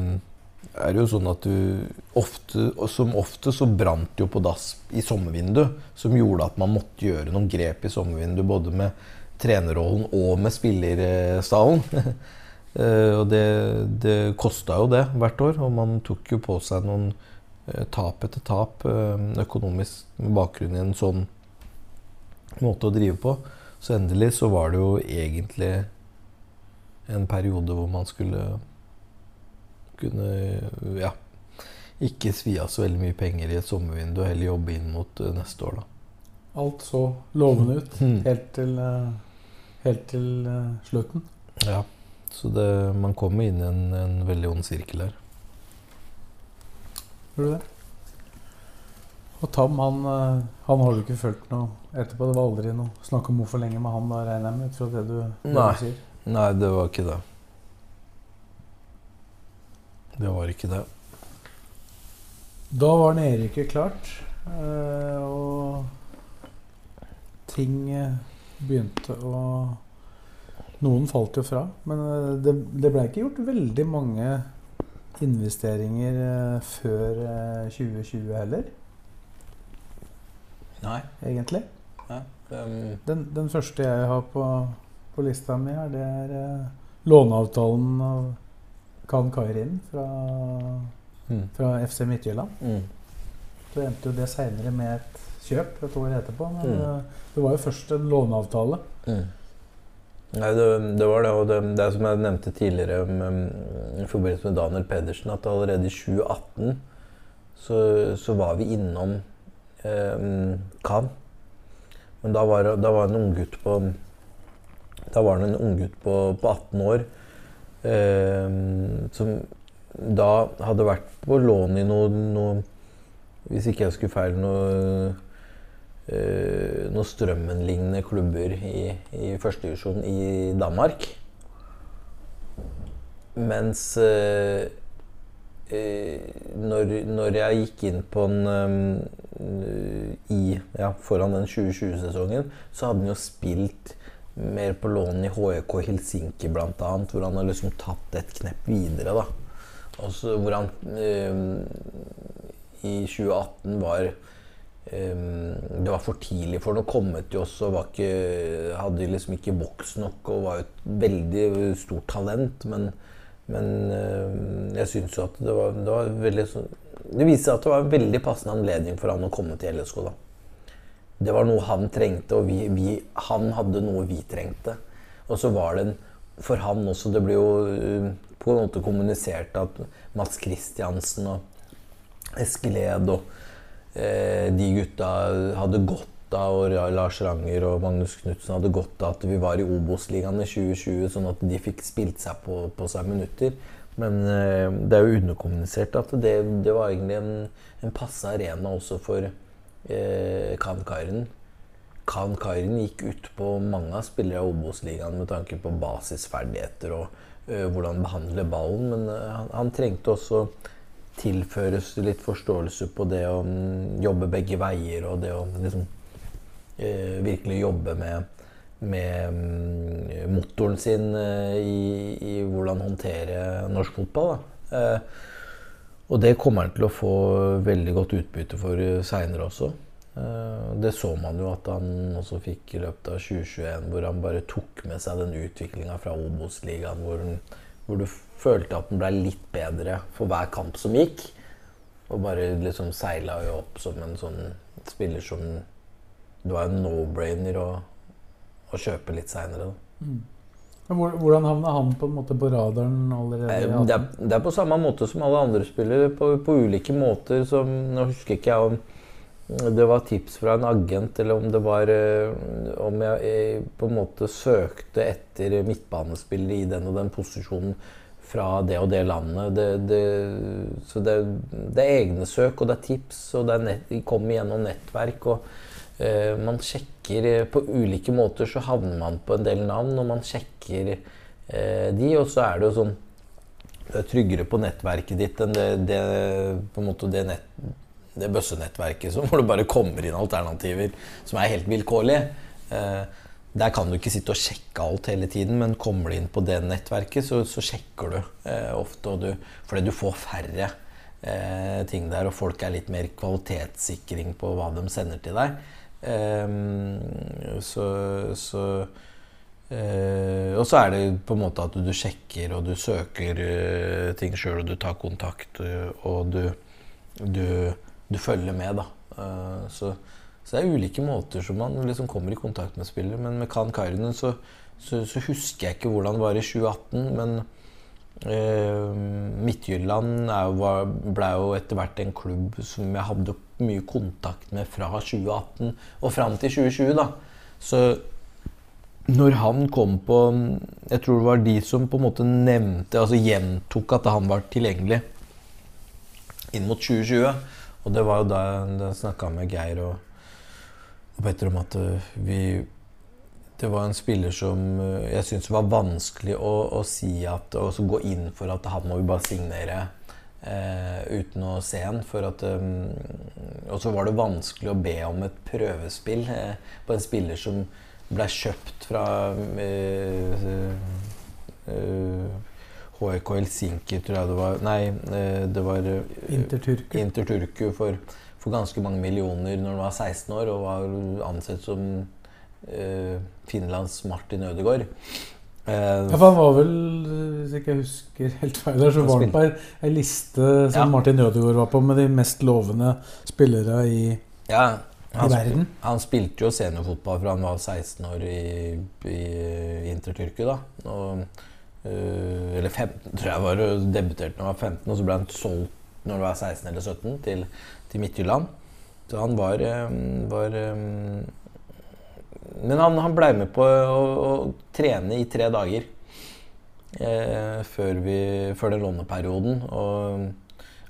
er det jo sånn at du ofte, som ofte så brant det jo på dass i sommervinduet, som gjorde at man måtte gjøre noen grep i sommervinduet, både med trenerrollen og med spillerstallen. Eh, og det, det kosta jo det hvert år, og man tok jo på seg noen eh, tap etter tap eh, økonomisk med bakgrunn i en sånn måte å drive på. Så endelig så var det jo egentlig en periode hvor man skulle kunne ja, ikke svi av så veldig mye penger i et sommervindu og heller jobbe inn mot neste år, da. Alt så lovende ut Mm. helt til, helt til eh, slutten. Ja. Så det, man kommer inn i en, en veldig ond sirkel her. Gjør du det? Og Tam, han, eh, han har du ikke følt noe etterpå? Det var aldri noe snakk om hvorfor lenge med han, da regner jeg med, ut fra det du, det Nei. du sier? Nei, det var ikke det. Det var ikke det. Da var nedrykket klart, eh, og ting begynte å Noen falt jo fra, men eh, det, det ble ikke gjort veldig mange investeringer eh, før eh, 2020 heller, Nei. egentlig. Um, Den, den første jeg har på, på lista mi her, det er eh, låneavtalen av Kan Kairin fra, mm, fra FC Midtjylland. mm. Så endte jo det seinere med et kjøp et år etterpå. Men Mm. eh, det var jo først en låneavtale. Mm. Nei, det, det var det. Og det, det er som jeg nevnte tidligere med um, i forbindelse med Daniel Pedersen, at allerede i 2018 så, så var vi innom eh, Cannes. Men da var, da var en unggutt på Da var det en unggutt på, på 18 år eh, som da hadde vært på lån i noe, noe Hvis ikke jeg skulle feile noe Uh, noen Strømmen-lignende klubber i, i førstedivisjon i Danmark. Mens uh, uh, når, når jeg gikk inn på en eh, i, ja, Foran den 2020-sesongen, så hadde han jo spilt mer på lån i HEK Helsinki bl.a., hvor han har liksom tatt et knepp videre. da. Også hvor han eh, i 2018 var um, Det var for tidlig for ham. Kommet jo også, var ikke, hadde liksom ikke voks nok og var et veldig stort talent. Men, men um, jeg syns jo at det var, det var veldig Det viste seg at det var en veldig passende anledning for han å komme til LSK. da. Det var noe han trengte, og vi, vi, han hadde noe vi trengte. Og så var det en, for han også Det ble jo på en måte kommunisert at Mats Kristiansen og Eskeled og eh, de gutta hadde godt av, og Lars Ranger og Magnus Knutsen hadde godt av at vi var i Obos-ligaen i 2020, sånn at de fikk spilt seg på, på seg minutter. Men eh, det er jo underkommunisert at det, det var egentlig en, en passe arena også for eh, Khan-karen. Khan-karen gikk ut på mange av spillere i Obos-ligaen med tanke på basisferdigheter og eh, hvordan behandle ballen. Men uh, han, han, trengte også tilføres litt forståelse på det å jobbe begge veier og det å liksom eh, virkelig jobbe med, med um, motoren sin i, i, hvordan håndtere norsk fotball. og det kommer han til å få veldig godt utbytte for seinere også. Eh, det så man jo at han også fikk i løpet av 2021, hvor han bare tok med seg den utviklinga fra Obos-ligaen, hvor, hvor, du følte at den ble litt bedre for hver kamp som gikk. Og bare liksom seila jo opp som en sånn spiller som Det var en no-brainer å, å, kjøpe litt seinere. Mm. Hvordan havna han på, en måte på radaren allerede? Eh, det er, det er, på samme måte som alle andre spillere, på, på ulike måter. Som, nå husker ikke jeg om det var tips fra en agent, eller om det var eh, Om jeg på en måte søkte etter midtbanespillere i den og den posisjonen fra det og det landet. Det, det, så det, det, er egne søk, og det er tips, og det nett, kommer gjennom nettverk. og eh, Man sjekker eh, På ulike måter så havner man på en del navn, og man sjekker eh, de, og så er det jo sånn Du er tryggere på nettverket ditt enn det, det på en måte det nett det bøssenettverket som, hvor det bare kommer inn alternativer som er helt vilkårlige. Eh, der kan du ikke sitte og sjekke alt hele tiden, men kommer du inn på det nettverket, så, så sjekker du eh, ofte. Du, fordi du får færre eh, ting der, og folk er litt mer kvalitetssikring på hva de sender til deg. Eh, så, så eh, og så er det på en måte at du sjekker og du søker eh, ting sjøl, og du tar kontakt, og du, du du følger med. da. Uh, så, så, det er ulike måter som man liksom kommer i kontakt med spillere. Men med Kan Kairinen så, så, så, husker jeg ikke hvordan det var i 2018. Men eh, Midtjylland ble jo etter hvert en klubb som jeg hadde mye kontakt med fra 2018 og fram til 2020. da. Så når han kom på Jeg tror det var de som på en måte nevnte, altså gjentok at han var tilgjengelig inn mot 2020. Og det var jo da jeg snakka med Geir og, og Petter om at eh, vi Det var en spiller som eh, jeg syntes var vanskelig å, å si at Og gå inn for at han må vi bare signere eh, uten å se han. For at um, Og så var det vanskelig å be om et prøvespill eh, på en spiller som ble kjøpt fra eh, HK Helsinki, tror jeg det var. Nei, det var Interturku, Interturku for, for, ganske mange millioner når han var 16 år og var ansett som uh, Finlands Martin Ødegaard. Uh, ja, for han var vel, hvis jeg ikke husker helt feil, så var han på ei liste som ja. Martin Ødegaard var på, med de mest lovende spillere i, ja, i verden. Han spilte jo seniorfotball fra han var 16 år i, i Interturku. da, og Uh, eller 15, tror jeg var, debuterte da han var 15, og så ble han solgt når han var 16 eller 17 til, til Midtjylland. Så han var, um, var um, Men han, han blei med på å, å, trene i tre dager eh, før, vi, før den låneperioden. Og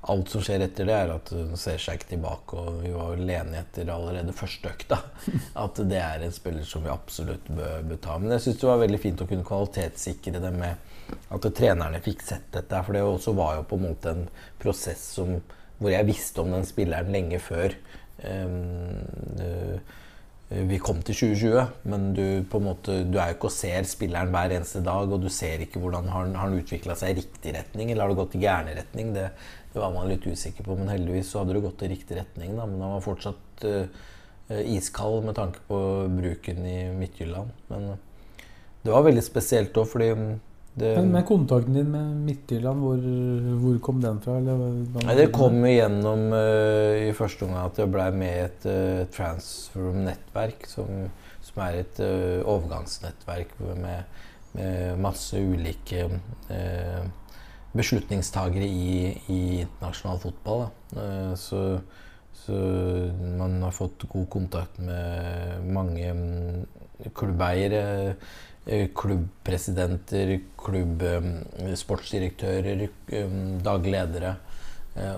alt som skjer etter det, er at hun ser seg ikke tilbake. Og vi var vel enige etter allerede første økta at det er en spiller som vi absolutt bør, bør ta. Men jeg syns det var veldig fint å kunne kvalitetssikre det med at trenerne fikk sett dette. For det også var jo på en måte en prosess som, hvor jeg visste om den spilleren lenge før. Um, vi kom til 2020, men du, måte, du er jo ikke og ser spilleren hver eneste dag, og du ser ikke hvordan han har utvikla seg i riktig retning, eller har det gått i gæren retning. Det, det, var man litt usikker på, men heldigvis så hadde det gått i riktig retning. Da. Men han var fortsatt uh, iskald med tanke på bruken i Midtjylland. Men det var veldig spesielt òg, fordi det, men, men, kontakten din med Midtjylland, hvor, hvor kom den fra? Nei, det kom gjennom uh, i første omgang at jeg ble med i et uh, transfer-nettverk, som, som, er et uh, overgangsnettverk med, med, masse ulike beslutningstagere i, i, internasjonal fotball. Så, så, man har fått god kontakt med mange um, klubbeiere Eh, klubbpresidenter, klubbsportsdirektører, dagledere eh, daglig ledere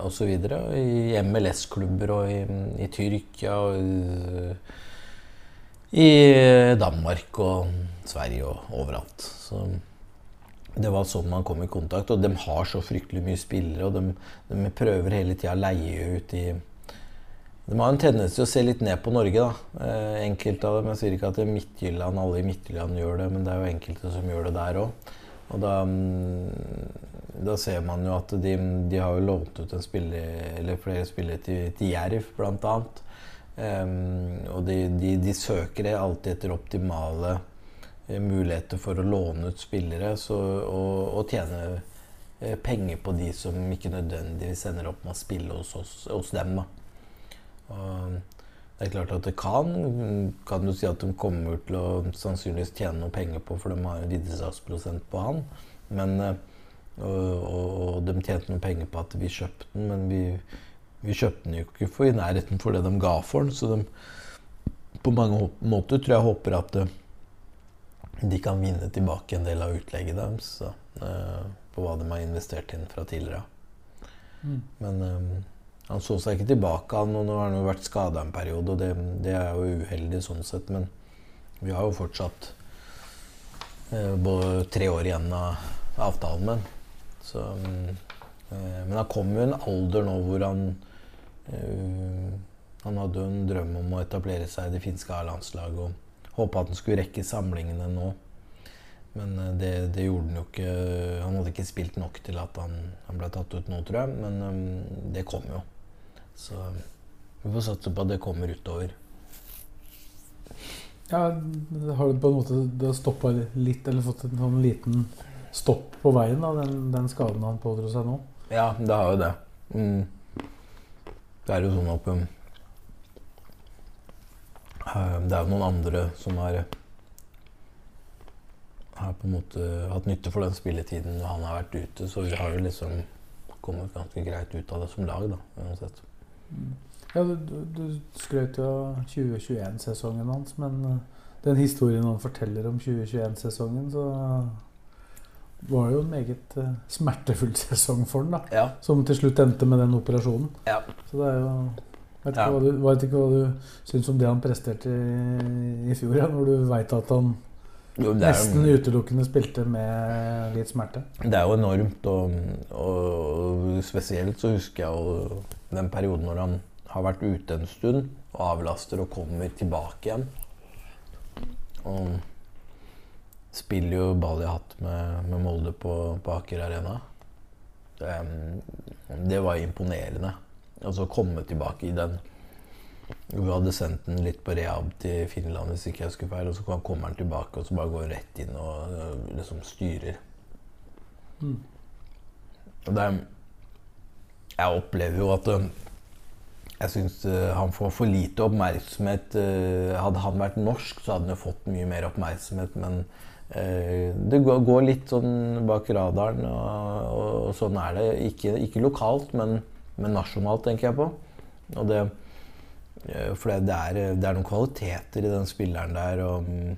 osv. I MLS-klubber og i, i Tyrkia og i Danmark og Sverige og overalt. Så det var sånn man kom i kontakt. Og de har så fryktelig mye spillere, og de, de prøver hele tida å leie ut i de har en tendens til å se litt ned på Norge. da. Eh, enkelte av dem, Jeg sier ikke at Midtjylland, alle i Midtjylland gjør det, men det er jo enkelte som gjør det der òg. Og da, mm, da, ser man jo at de, de har jo lånt ut en spiller, eller flere spillere til, til Jerv, bl.a. Um, og de, de, de, søker alltid etter optimale uh, muligheter for å låne ut spillere så, og, og, tjene uh, penger på de som ikke nødvendigvis ender opp med å spille hos, oss, hos dem. da. Og det er klart at det kan. Kan du si at de kommer til å sannsynligvis tjene noe penger på, for de har en videresalgsprosent på han. Men, eh, og, og, de tjente noe penger på at vi kjøpte den, men vi, vi kjøpte den jo ikke for i nærheten for det de ga for den. Så de på mange måter tror jeg håper at eh, de kan vinne tilbake en del av utlegget deres uh, på hva de har investert inn fra tidligere. Mm. Men han så seg ikke tilbake, han, og nå har han jo vært skada en periode. og det, det, er jo uheldig sånn sett, men vi har jo fortsatt eh, både tre år igjen av avtalen med ham. eh, Men han kom jo i en alder nå hvor han eh, Han hadde jo en drøm om å etablere seg i det finske A-landslaget og håpa at han skulle rekke samlingene nå. Men eh, det, det, gjorde han jo ikke. Han hadde ikke spilt nok til at han, han ble tatt ut nå, tror jeg. Men um, det kom jo. Så vi får satse på at det kommer utover. Ja, Har du på en måte stoppa litt, eller fått en sånn liten stopp på veien da, den, den, skaden han pådro seg nå? Ja, det har jo det. Mm. Det er jo sånn at um, Det er jo noen andre som har har på en måte hatt nytte for den spilletiden han har vært ute, så vi har jo liksom kommet ganske greit ut av det som lag, da, uansett. Ja, du, du skrøt jo av 2021-sesongen hans, men eh, den historien han forteller om 2021-sesongen, så var det jo en meget uh, smertefull sesong for den da. Ja. Som til slutt endte med den operasjonen. Ja. Så det er jo Vet ikke, ja. hva, du, vet ikke hva du syns om det han presterte i, i fjor, når du veit at han jo, nesten jo, utelukkende spilte med litt smerte? Det er jo enormt, og, og spesielt så husker jeg jo den perioden når han har vært ute en stund og avlaster og kommer tilbake igjen. Og spiller jo ball i hatt med, med Molde på, på Aker Arena. Det, det, var imponerende. Altså komme tilbake i den Vi hadde sendt den litt på rehab til Finland, hvis ikke jeg skulle feil, og så kommer han tilbake og så bare går rett inn og liksom styrer. Mm. Det er jeg opplever jo at um, jeg syns uh, han får for lite oppmerksomhet. Uh, hadde han vært norsk, så hadde han jo fått mye mer oppmerksomhet. Men uh, det går litt sånn bak radaren, og, sånn er det. Ikke, ikke lokalt, men, men, nasjonalt, tenker jeg på. Og det, for det er, det er, noen kvaliteter i den spilleren der. og mm,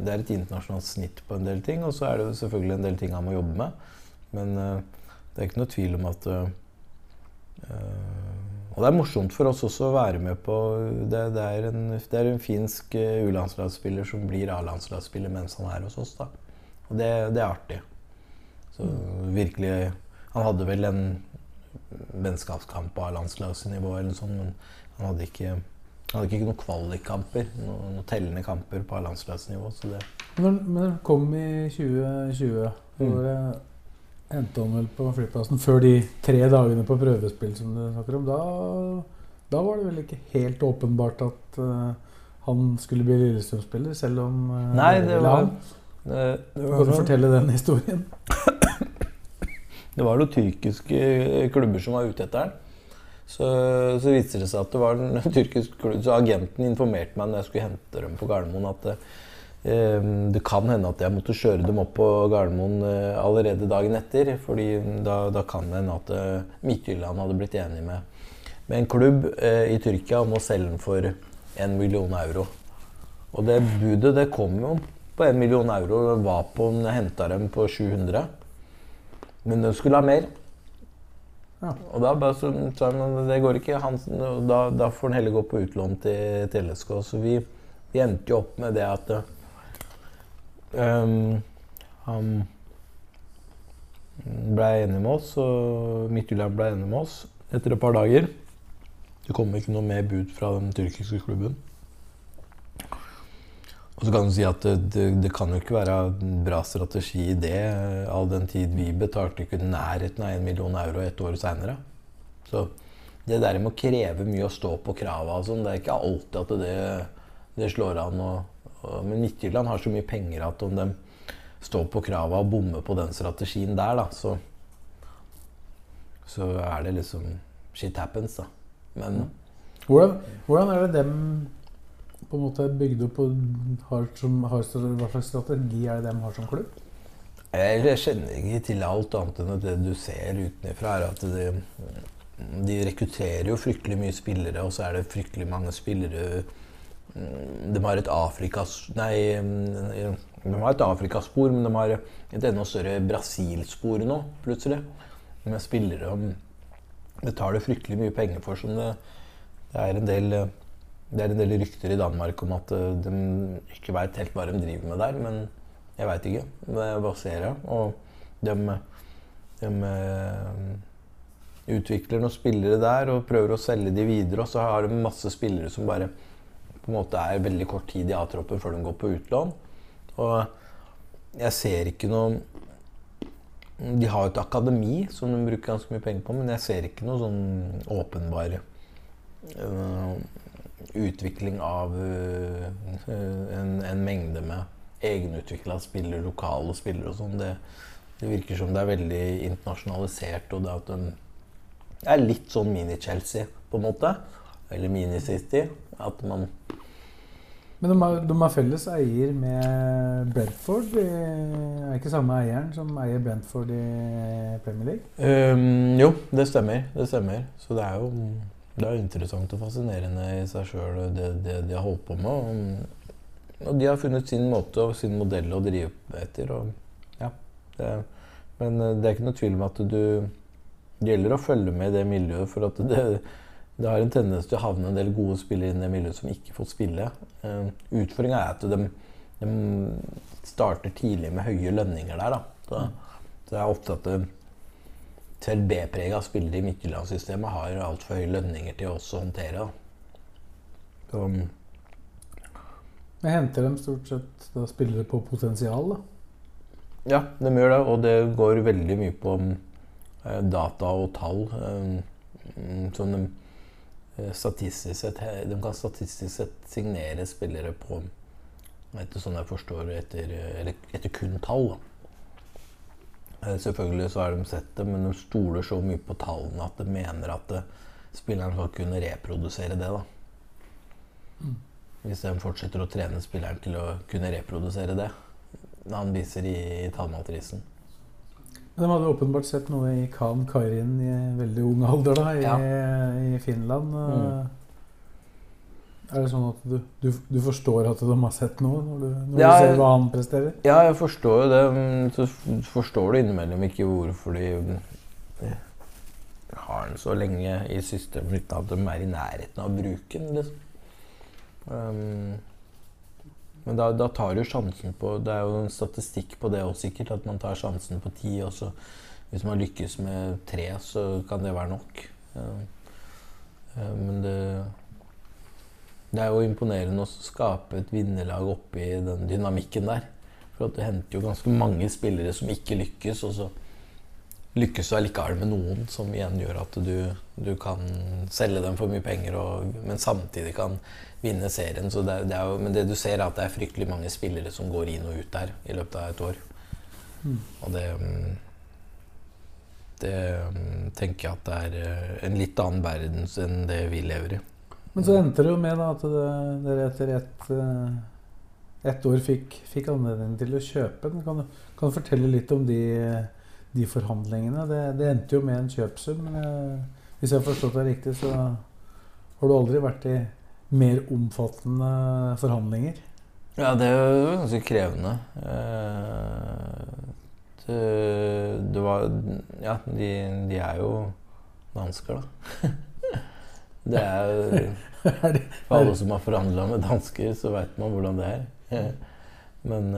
Det er et internasjonalt snitt på en del ting, og så er det selvfølgelig en del ting han må jobbe med. Men det er ikke noe tvil om at uh, Og det er morsomt for oss også å være med på Det, det, er, en, det er, en, finsk uh, U-landslagsspiller som blir A-landslagsspiller mens han er hos oss. da. Og det, det er artig. Så virkelig Han hadde vel en vennskapskamp på A-landslagsnivå, eller sånn, men han hadde ikke hadde ikke noen kvalikkamper, noen, noen tellende kamper på landslagsnivå. Men, Men kom i 2020, Mm. Endte han vel på flyplassen før de tre dagene på prøvespill som du snakker om, da, da var det vel ikke helt åpenbart at uh, han skulle bli Lillestrøm-spiller, selv om uh, Nei, det var- det, Kan du fortelle den historien? det var noen tyrkiske klubber som var ute etter den. Så, så viste det seg at det var en tyrkisk klubb, så agenten informerte meg når jeg skulle hente dem på Gardermoen at det, eh, kan hende at jeg måtte kjøre dem opp på Gardermoen eh, allerede dagen etter. fordi da, da kan det hende at eh, Midtjylland hadde blitt enig med, med en klubb eh, i Tyrkia om å selge den for en million euro. Og det budet det kom jo på en million euro. Det var på, jeg henta dem på 700. Men de skulle ha mer. Ja. Og da bare så, sa han det går ikke. Han, da, da får han heller gå på utlån til, til LSK. Så vi, vi endte jo opp med det at um, han ble enig med oss, og Midtjylland ble enig med oss etter et par dager. Det kom ikke noe mer bud fra den tyrkiske klubben. Og så kan du si at det, det, det kan jo ikke være en bra strategi i det, all den tid vi betalte ikke nærheten av 1 million euro et år seinere. Så det der med å kreve mye og stå på krava og sånn, det er ikke alltid at det, det slår an. Og, men Midtjylland har så mye penger at om de står på krava og bommer på den strategien der, da, så så er det liksom Shit happens, da. Men Hvordan, hvordan er det dem på en måte bygd opp og har som, har, Hva slags strategi er det dem har som klubb? Jeg jeg kjenner ikke til alt annet enn at det du ser utenfra, er at de, de rekrutterer jo fryktelig mye spillere, og så er det fryktelig mange spillere De har et Afrikas... Nei, de har et Afrikaspor, men de har et enda større Brasilspor nå, plutselig. Med spillere de betaler fryktelig mye penger for. Som det, det er en del det er en del rykter i Danmark om at eh, de ikke vet helt hva de driver med der, men jeg veit ikke. Det baserer jeg. Og de, de eh, utvikler noen spillere der og prøver å selge de videre. Og så har de masse spillere som bare på en måte er veldig kort tid i A-troppen før de går på utlån. Og jeg ser ikke noe De har jo et akademi som de bruker ganske mye penger på, men jeg ser ikke noe sånn åpenbar uh, utvikling av uh, en, en mengde med egenutvikla spillere, lokale spillere og sånn. Det, det virker som det er veldig internasjonalisert, og det at de er litt sånn mini-Chelsea, på en måte. Eller mini-City. At man Men de har, de har felles eier med Brentford. Det er ikke samme eieren som eier Brentford i Premier League? Um, jo, det stemmer. Det stemmer. Så det er jo det er interessant og fascinerende i seg sjøl, det, det de har holdt på med. Og, og de har funnet sin måte og sin modell å drive etter. Og, ja, det, men eh, det er ikke noe tvil om at du Det gjelder å følge med i det miljøet, for at det, det har en tendens til å havne en del gode spillere inn i det miljøet som ikke får spille. Uh, Utfordringa er at de, de starter tidlig med høye lønninger der. Så, så det er ofte at selv B-prega spillere i Midtjyllandssystemet har altfor høye lønninger til oss å håndtere. Da. Så, Jeg henter dem stort sett da spillere på potensial. da. ja, de gjør det, og det går veldig mye på um, data og tall. Um, som de eh, statistisk sett De kan statistisk sett signere spillere på etter sånn jeg forstår, etter, eller etter kun tall. Eh, Selvfølgelig så har de sett det, men de stoler så mye på tallene at de mener at eh, spilleren skal kunne reprodusere det. da. Hvis de fortsetter å trene spilleren til å kunne reprodusere det. Han viser i, i tallmatrisen. De hadde åpenbart sett noe i Khan Kairin i veldig ung alder da, i, Ja. i Finland. Mm. Er det sånn at du, du, du forstår at de har sett noe når du, når Ja, du ser hva han presterer? Ja, jeg forstår jo det. men Så forstår du innimellom ikke hvorfor de eh, har den så lenge i systemet uten at de er i nærheten av å bruke den. Liksom. Um, men da, da tar du sjansen på Det er jo en statistikk på det òg, sikkert. At man tar sjansen på ti, og så hvis man lykkes med tre, så kan det være nok. Men det det er jo imponerende å skape et vinnerlag oppi den dynamikken der. For at du henter jo ganske mange spillere som ikke lykkes, og så lykkes du allikevel med noen, som igjen gjør at du, du kan selge dem for mye penger, og, men samtidig kan vinne serien. Så det, det jo, men det du ser, er at det er fryktelig mange spillere som går inn og ut der i løpet av et år. Mm. Og det Det mm, tenker jeg at det er eh, en litt annen verden enn det vi lever i. Men så endte det jo med da, at dere etter ett et år fikk, fikk anledning til å kjøpe den. Kan du, kan du fortelle litt om de, de forhandlingene? Det, det, endte jo med en kjøpsum. Men hvis jeg har forstått deg riktig, så har du aldri vært i mer omfattende forhandlinger? Ja, det er jo ganske krevende. Eh, det, det var Ja, de, de er jo dansker, da. Det er For alle som har forhandla med dansker, så veit man hvordan det er. Men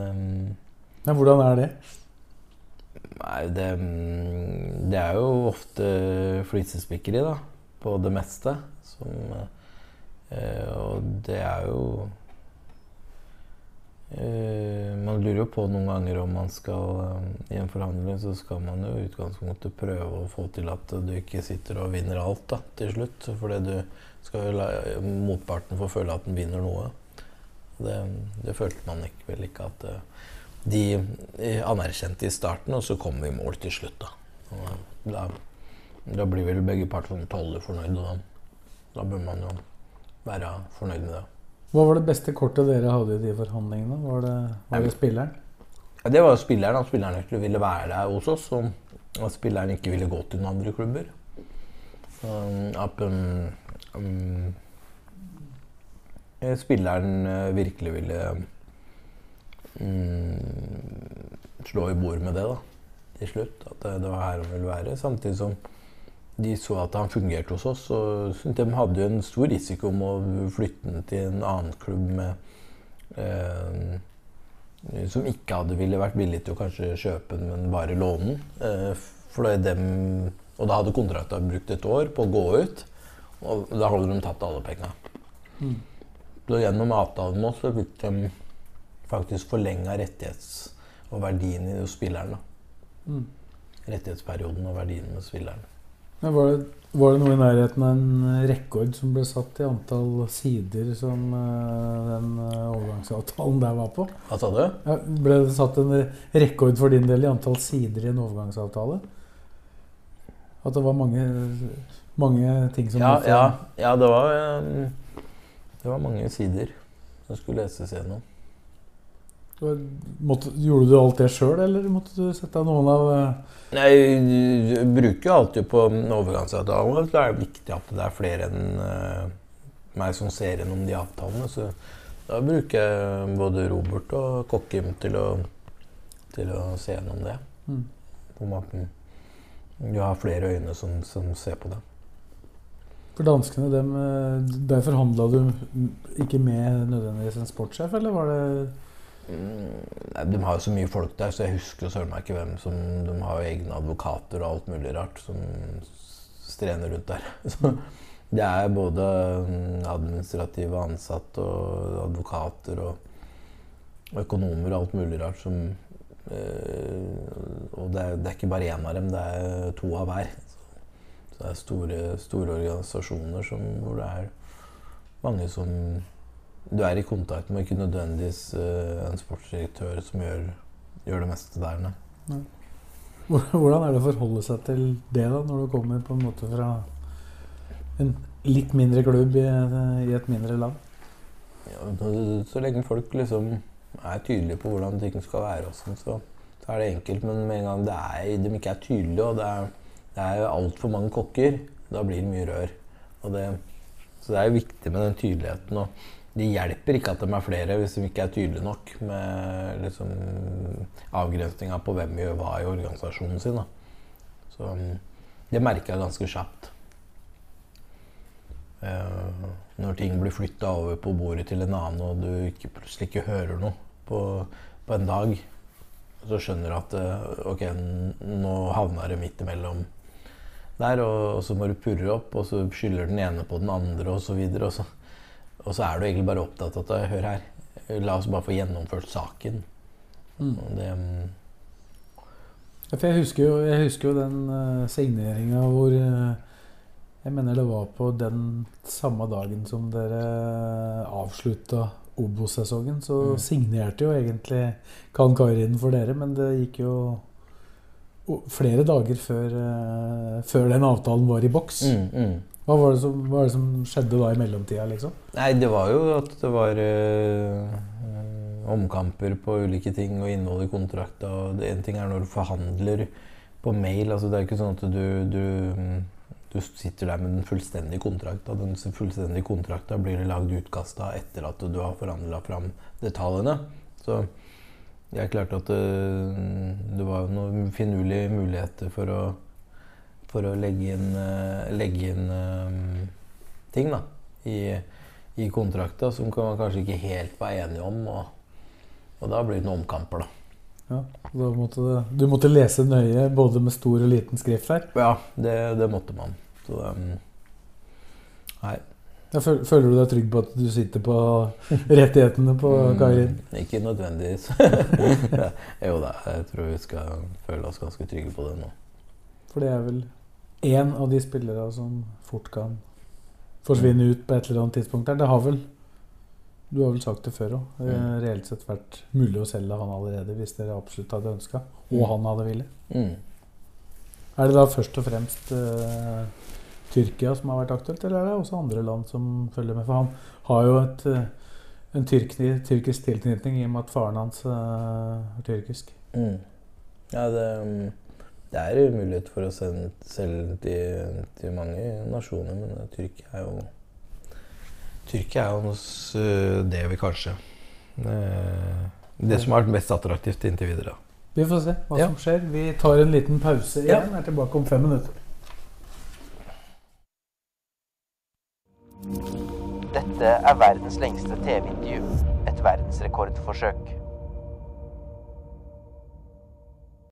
ja, Hvordan er det? Nei, det, det er jo ofte flisespikkeri, da. På det meste. Som, uh, og det er jo Uh, man lurer jo på noen ganger om man skal uh, I en forhandling så skal man jo i utgangspunktet prøve å få til at du ikke sitter og vinner alt da, til slutt. Fordi du skal jo la motparten få føle at den vinner noe. Det, det følte man ikke, vel ikke at de anerkjente i starten, og så kom vi i mål til slutt. Da, da, da blir vel begge parter sånn tolve fornøyde, da, da bør man jo være fornøyd med det. Hva var det beste kortet dere hadde i de forhandlingene? Var det, var det spilleren? Ja, det var jo spilleren. At spilleren ikke ville være der hos oss. Og at spilleren ikke ville gå til noen andre klubber. Um, at um, um, spilleren uh, virkelig ville um, slå i bord med det da, til slutt. At det, det var her han ville være. Samtidig som de så at han fungerte hos oss. Og de hadde jo en stor risiko om å flytte den til en annen klubb med, eh, som ikke hadde ville vært villig til å kanskje kjøpe den, men bare låne den. Eh, for dem, og da hadde kontrakten brukt et år på å gå ut, og da hadde de tatt alle penga. Mm. Så gjennom avtalen med oss så fikk de faktisk forlenga rettighets- og verdien i spilleren. Mm. Rettighetsperioden og verdien med spilleren. Var, det, var det noe i nærheten av en rekord som ble satt i antall sider som uh, den uh, overgangsavtalen der var på? Hva sa du? Ja, ble det satt en rekord for din del i antall sider i en overgangsavtale? At det var mange, mange ting som Ja, ja, ja det, var, det var mange sider som skulle leses gjennom. Måtte, gjorde du alt det sjøl, eller måtte du sette av noen av uh... Nei, Jeg bruker jo alltid på overgangsavtalen. Det er viktig at det er flere enn uh, meg som ser gjennom de avtalene. Så da bruker jeg både Robert og Kokkim til å, til å se gjennom det. Mm. På måten du har flere øyne som, som ser på det. For danskene, dem, eh, der forhandla du ikke med nødvendigvis en sportssjef, eller var det de har jo så mye folk der, så jeg husker søren meg ikke hvem som De har jo egne advokater og alt mulig rart som strener rundt der. Så det er både mm, administrative ansatte og advokater og økonomer og alt mulig rart som øh, Og det er, det er, ikke bare én av dem, det er to av hver. Så det er store, store organisasjoner som, hvor det er mange som du er i kontakt med ikke nødvendigvis uh, en sportsdirektør som gjør, gjør det meste der. Ne? Hvordan er det å forholde seg til det da, når du kommer på en måte fra en litt mindre klubb i, i et mindre land? Ja, så lenge folk liksom er tydelige på hvordan ting skal være, også, så, så, er det enkelt. Men med en gang er, de ikke er tydelige, og det er, det er altfor mange kokker, da blir det mye rør. Det, så det er viktig med den tydeligheten. Og det hjelper ikke at de er flere hvis de ikke er tydelige nok med liksom, avgrensninga på hvem gjør hva i organisasjonen sin. Da. Så um, det merker jeg ganske kjapt. Eh, når ting blir flytta over på bordet til en annen, og du ikke, plutselig ikke hører noe på, på en dag, så skjønner du at uh, ok, nå havna det midt imellom der, og, og, så må du purre opp, og så skylder den ene på den andre, og så videre. Og så er du egentlig bare opptatt av at Hør her, la oss bare få gjennomført saken. Mm. Det, For jeg husker jo, jeg husker jo den uh, signeringa hvor uh, Jeg mener det var på den samme dagen som dere avslutta Obos-sesongen. Så Mm. signerte jo egentlig Kan Karin for dere, men det gikk jo flere dager før, uh, før den avtalen var i boks. mm, mm. Hva, var som, var det som skjedde da i mellomtida, liksom? Nei, det var jo at det var øh, omkamper på ulike ting og innhold i kontrakta. og det- En ting er når du forhandler på mail. altså Det er ikke sånn at du, du, du sitter der med den fullstendige kontrakta. Den fullstendige kontrakta blir det lagd utkast av etter at du har forhandla fram detaljene. Så jeg klarte at det, det var noen finurlige muligheter for å, for å legge inn, eh, legge inn eh, ting da, i, i kontrakta som man kanskje ikke helt var enige om. Og, og da blir det noen omkamper, da. Ja, måtte det, du måtte lese nøye både med stor og liten skrift her. Ja, det, det måtte man. Så um, Nei. Ja, føler du deg trygg på at du sitter på rettighetene på Karin? Mm, ikke nødvendigvis. jo da, jeg tror vi skal føle oss ganske trygge på det nå. For det er vel én av de spillere som fort kan forsvinne ut på et eller annet tidspunkt der. Det har vel Du har vel sagt det før òg. Mm. Reelt sett vært mulig å selge han allerede hvis dere absolutt hadde ønska, og han hadde villet. Mm. Er det da først og fremst uh, Tyrkia som har vært aktuelt, eller er det også andre land som følger med? For han har jo et, eh, en tyrk, tyrkisk tilknytning i og med at faren hans uh, er tyrkisk. Mm. Ja, det, um, det er mulighet for å sende, selge til, til mange nasjoner, men uh, Tyrkia er jo Tyrkia er jo hos, uh, det vi kanskje uh, Det som har vært mest attraktivt inntil videre. Vi får se hva Ja. som skjer. Vi tar en liten pause Ja. igjen. Er tilbake om fem minutter. Dette er verdens lengste TV-intervju. Et verdensrekordforsøk.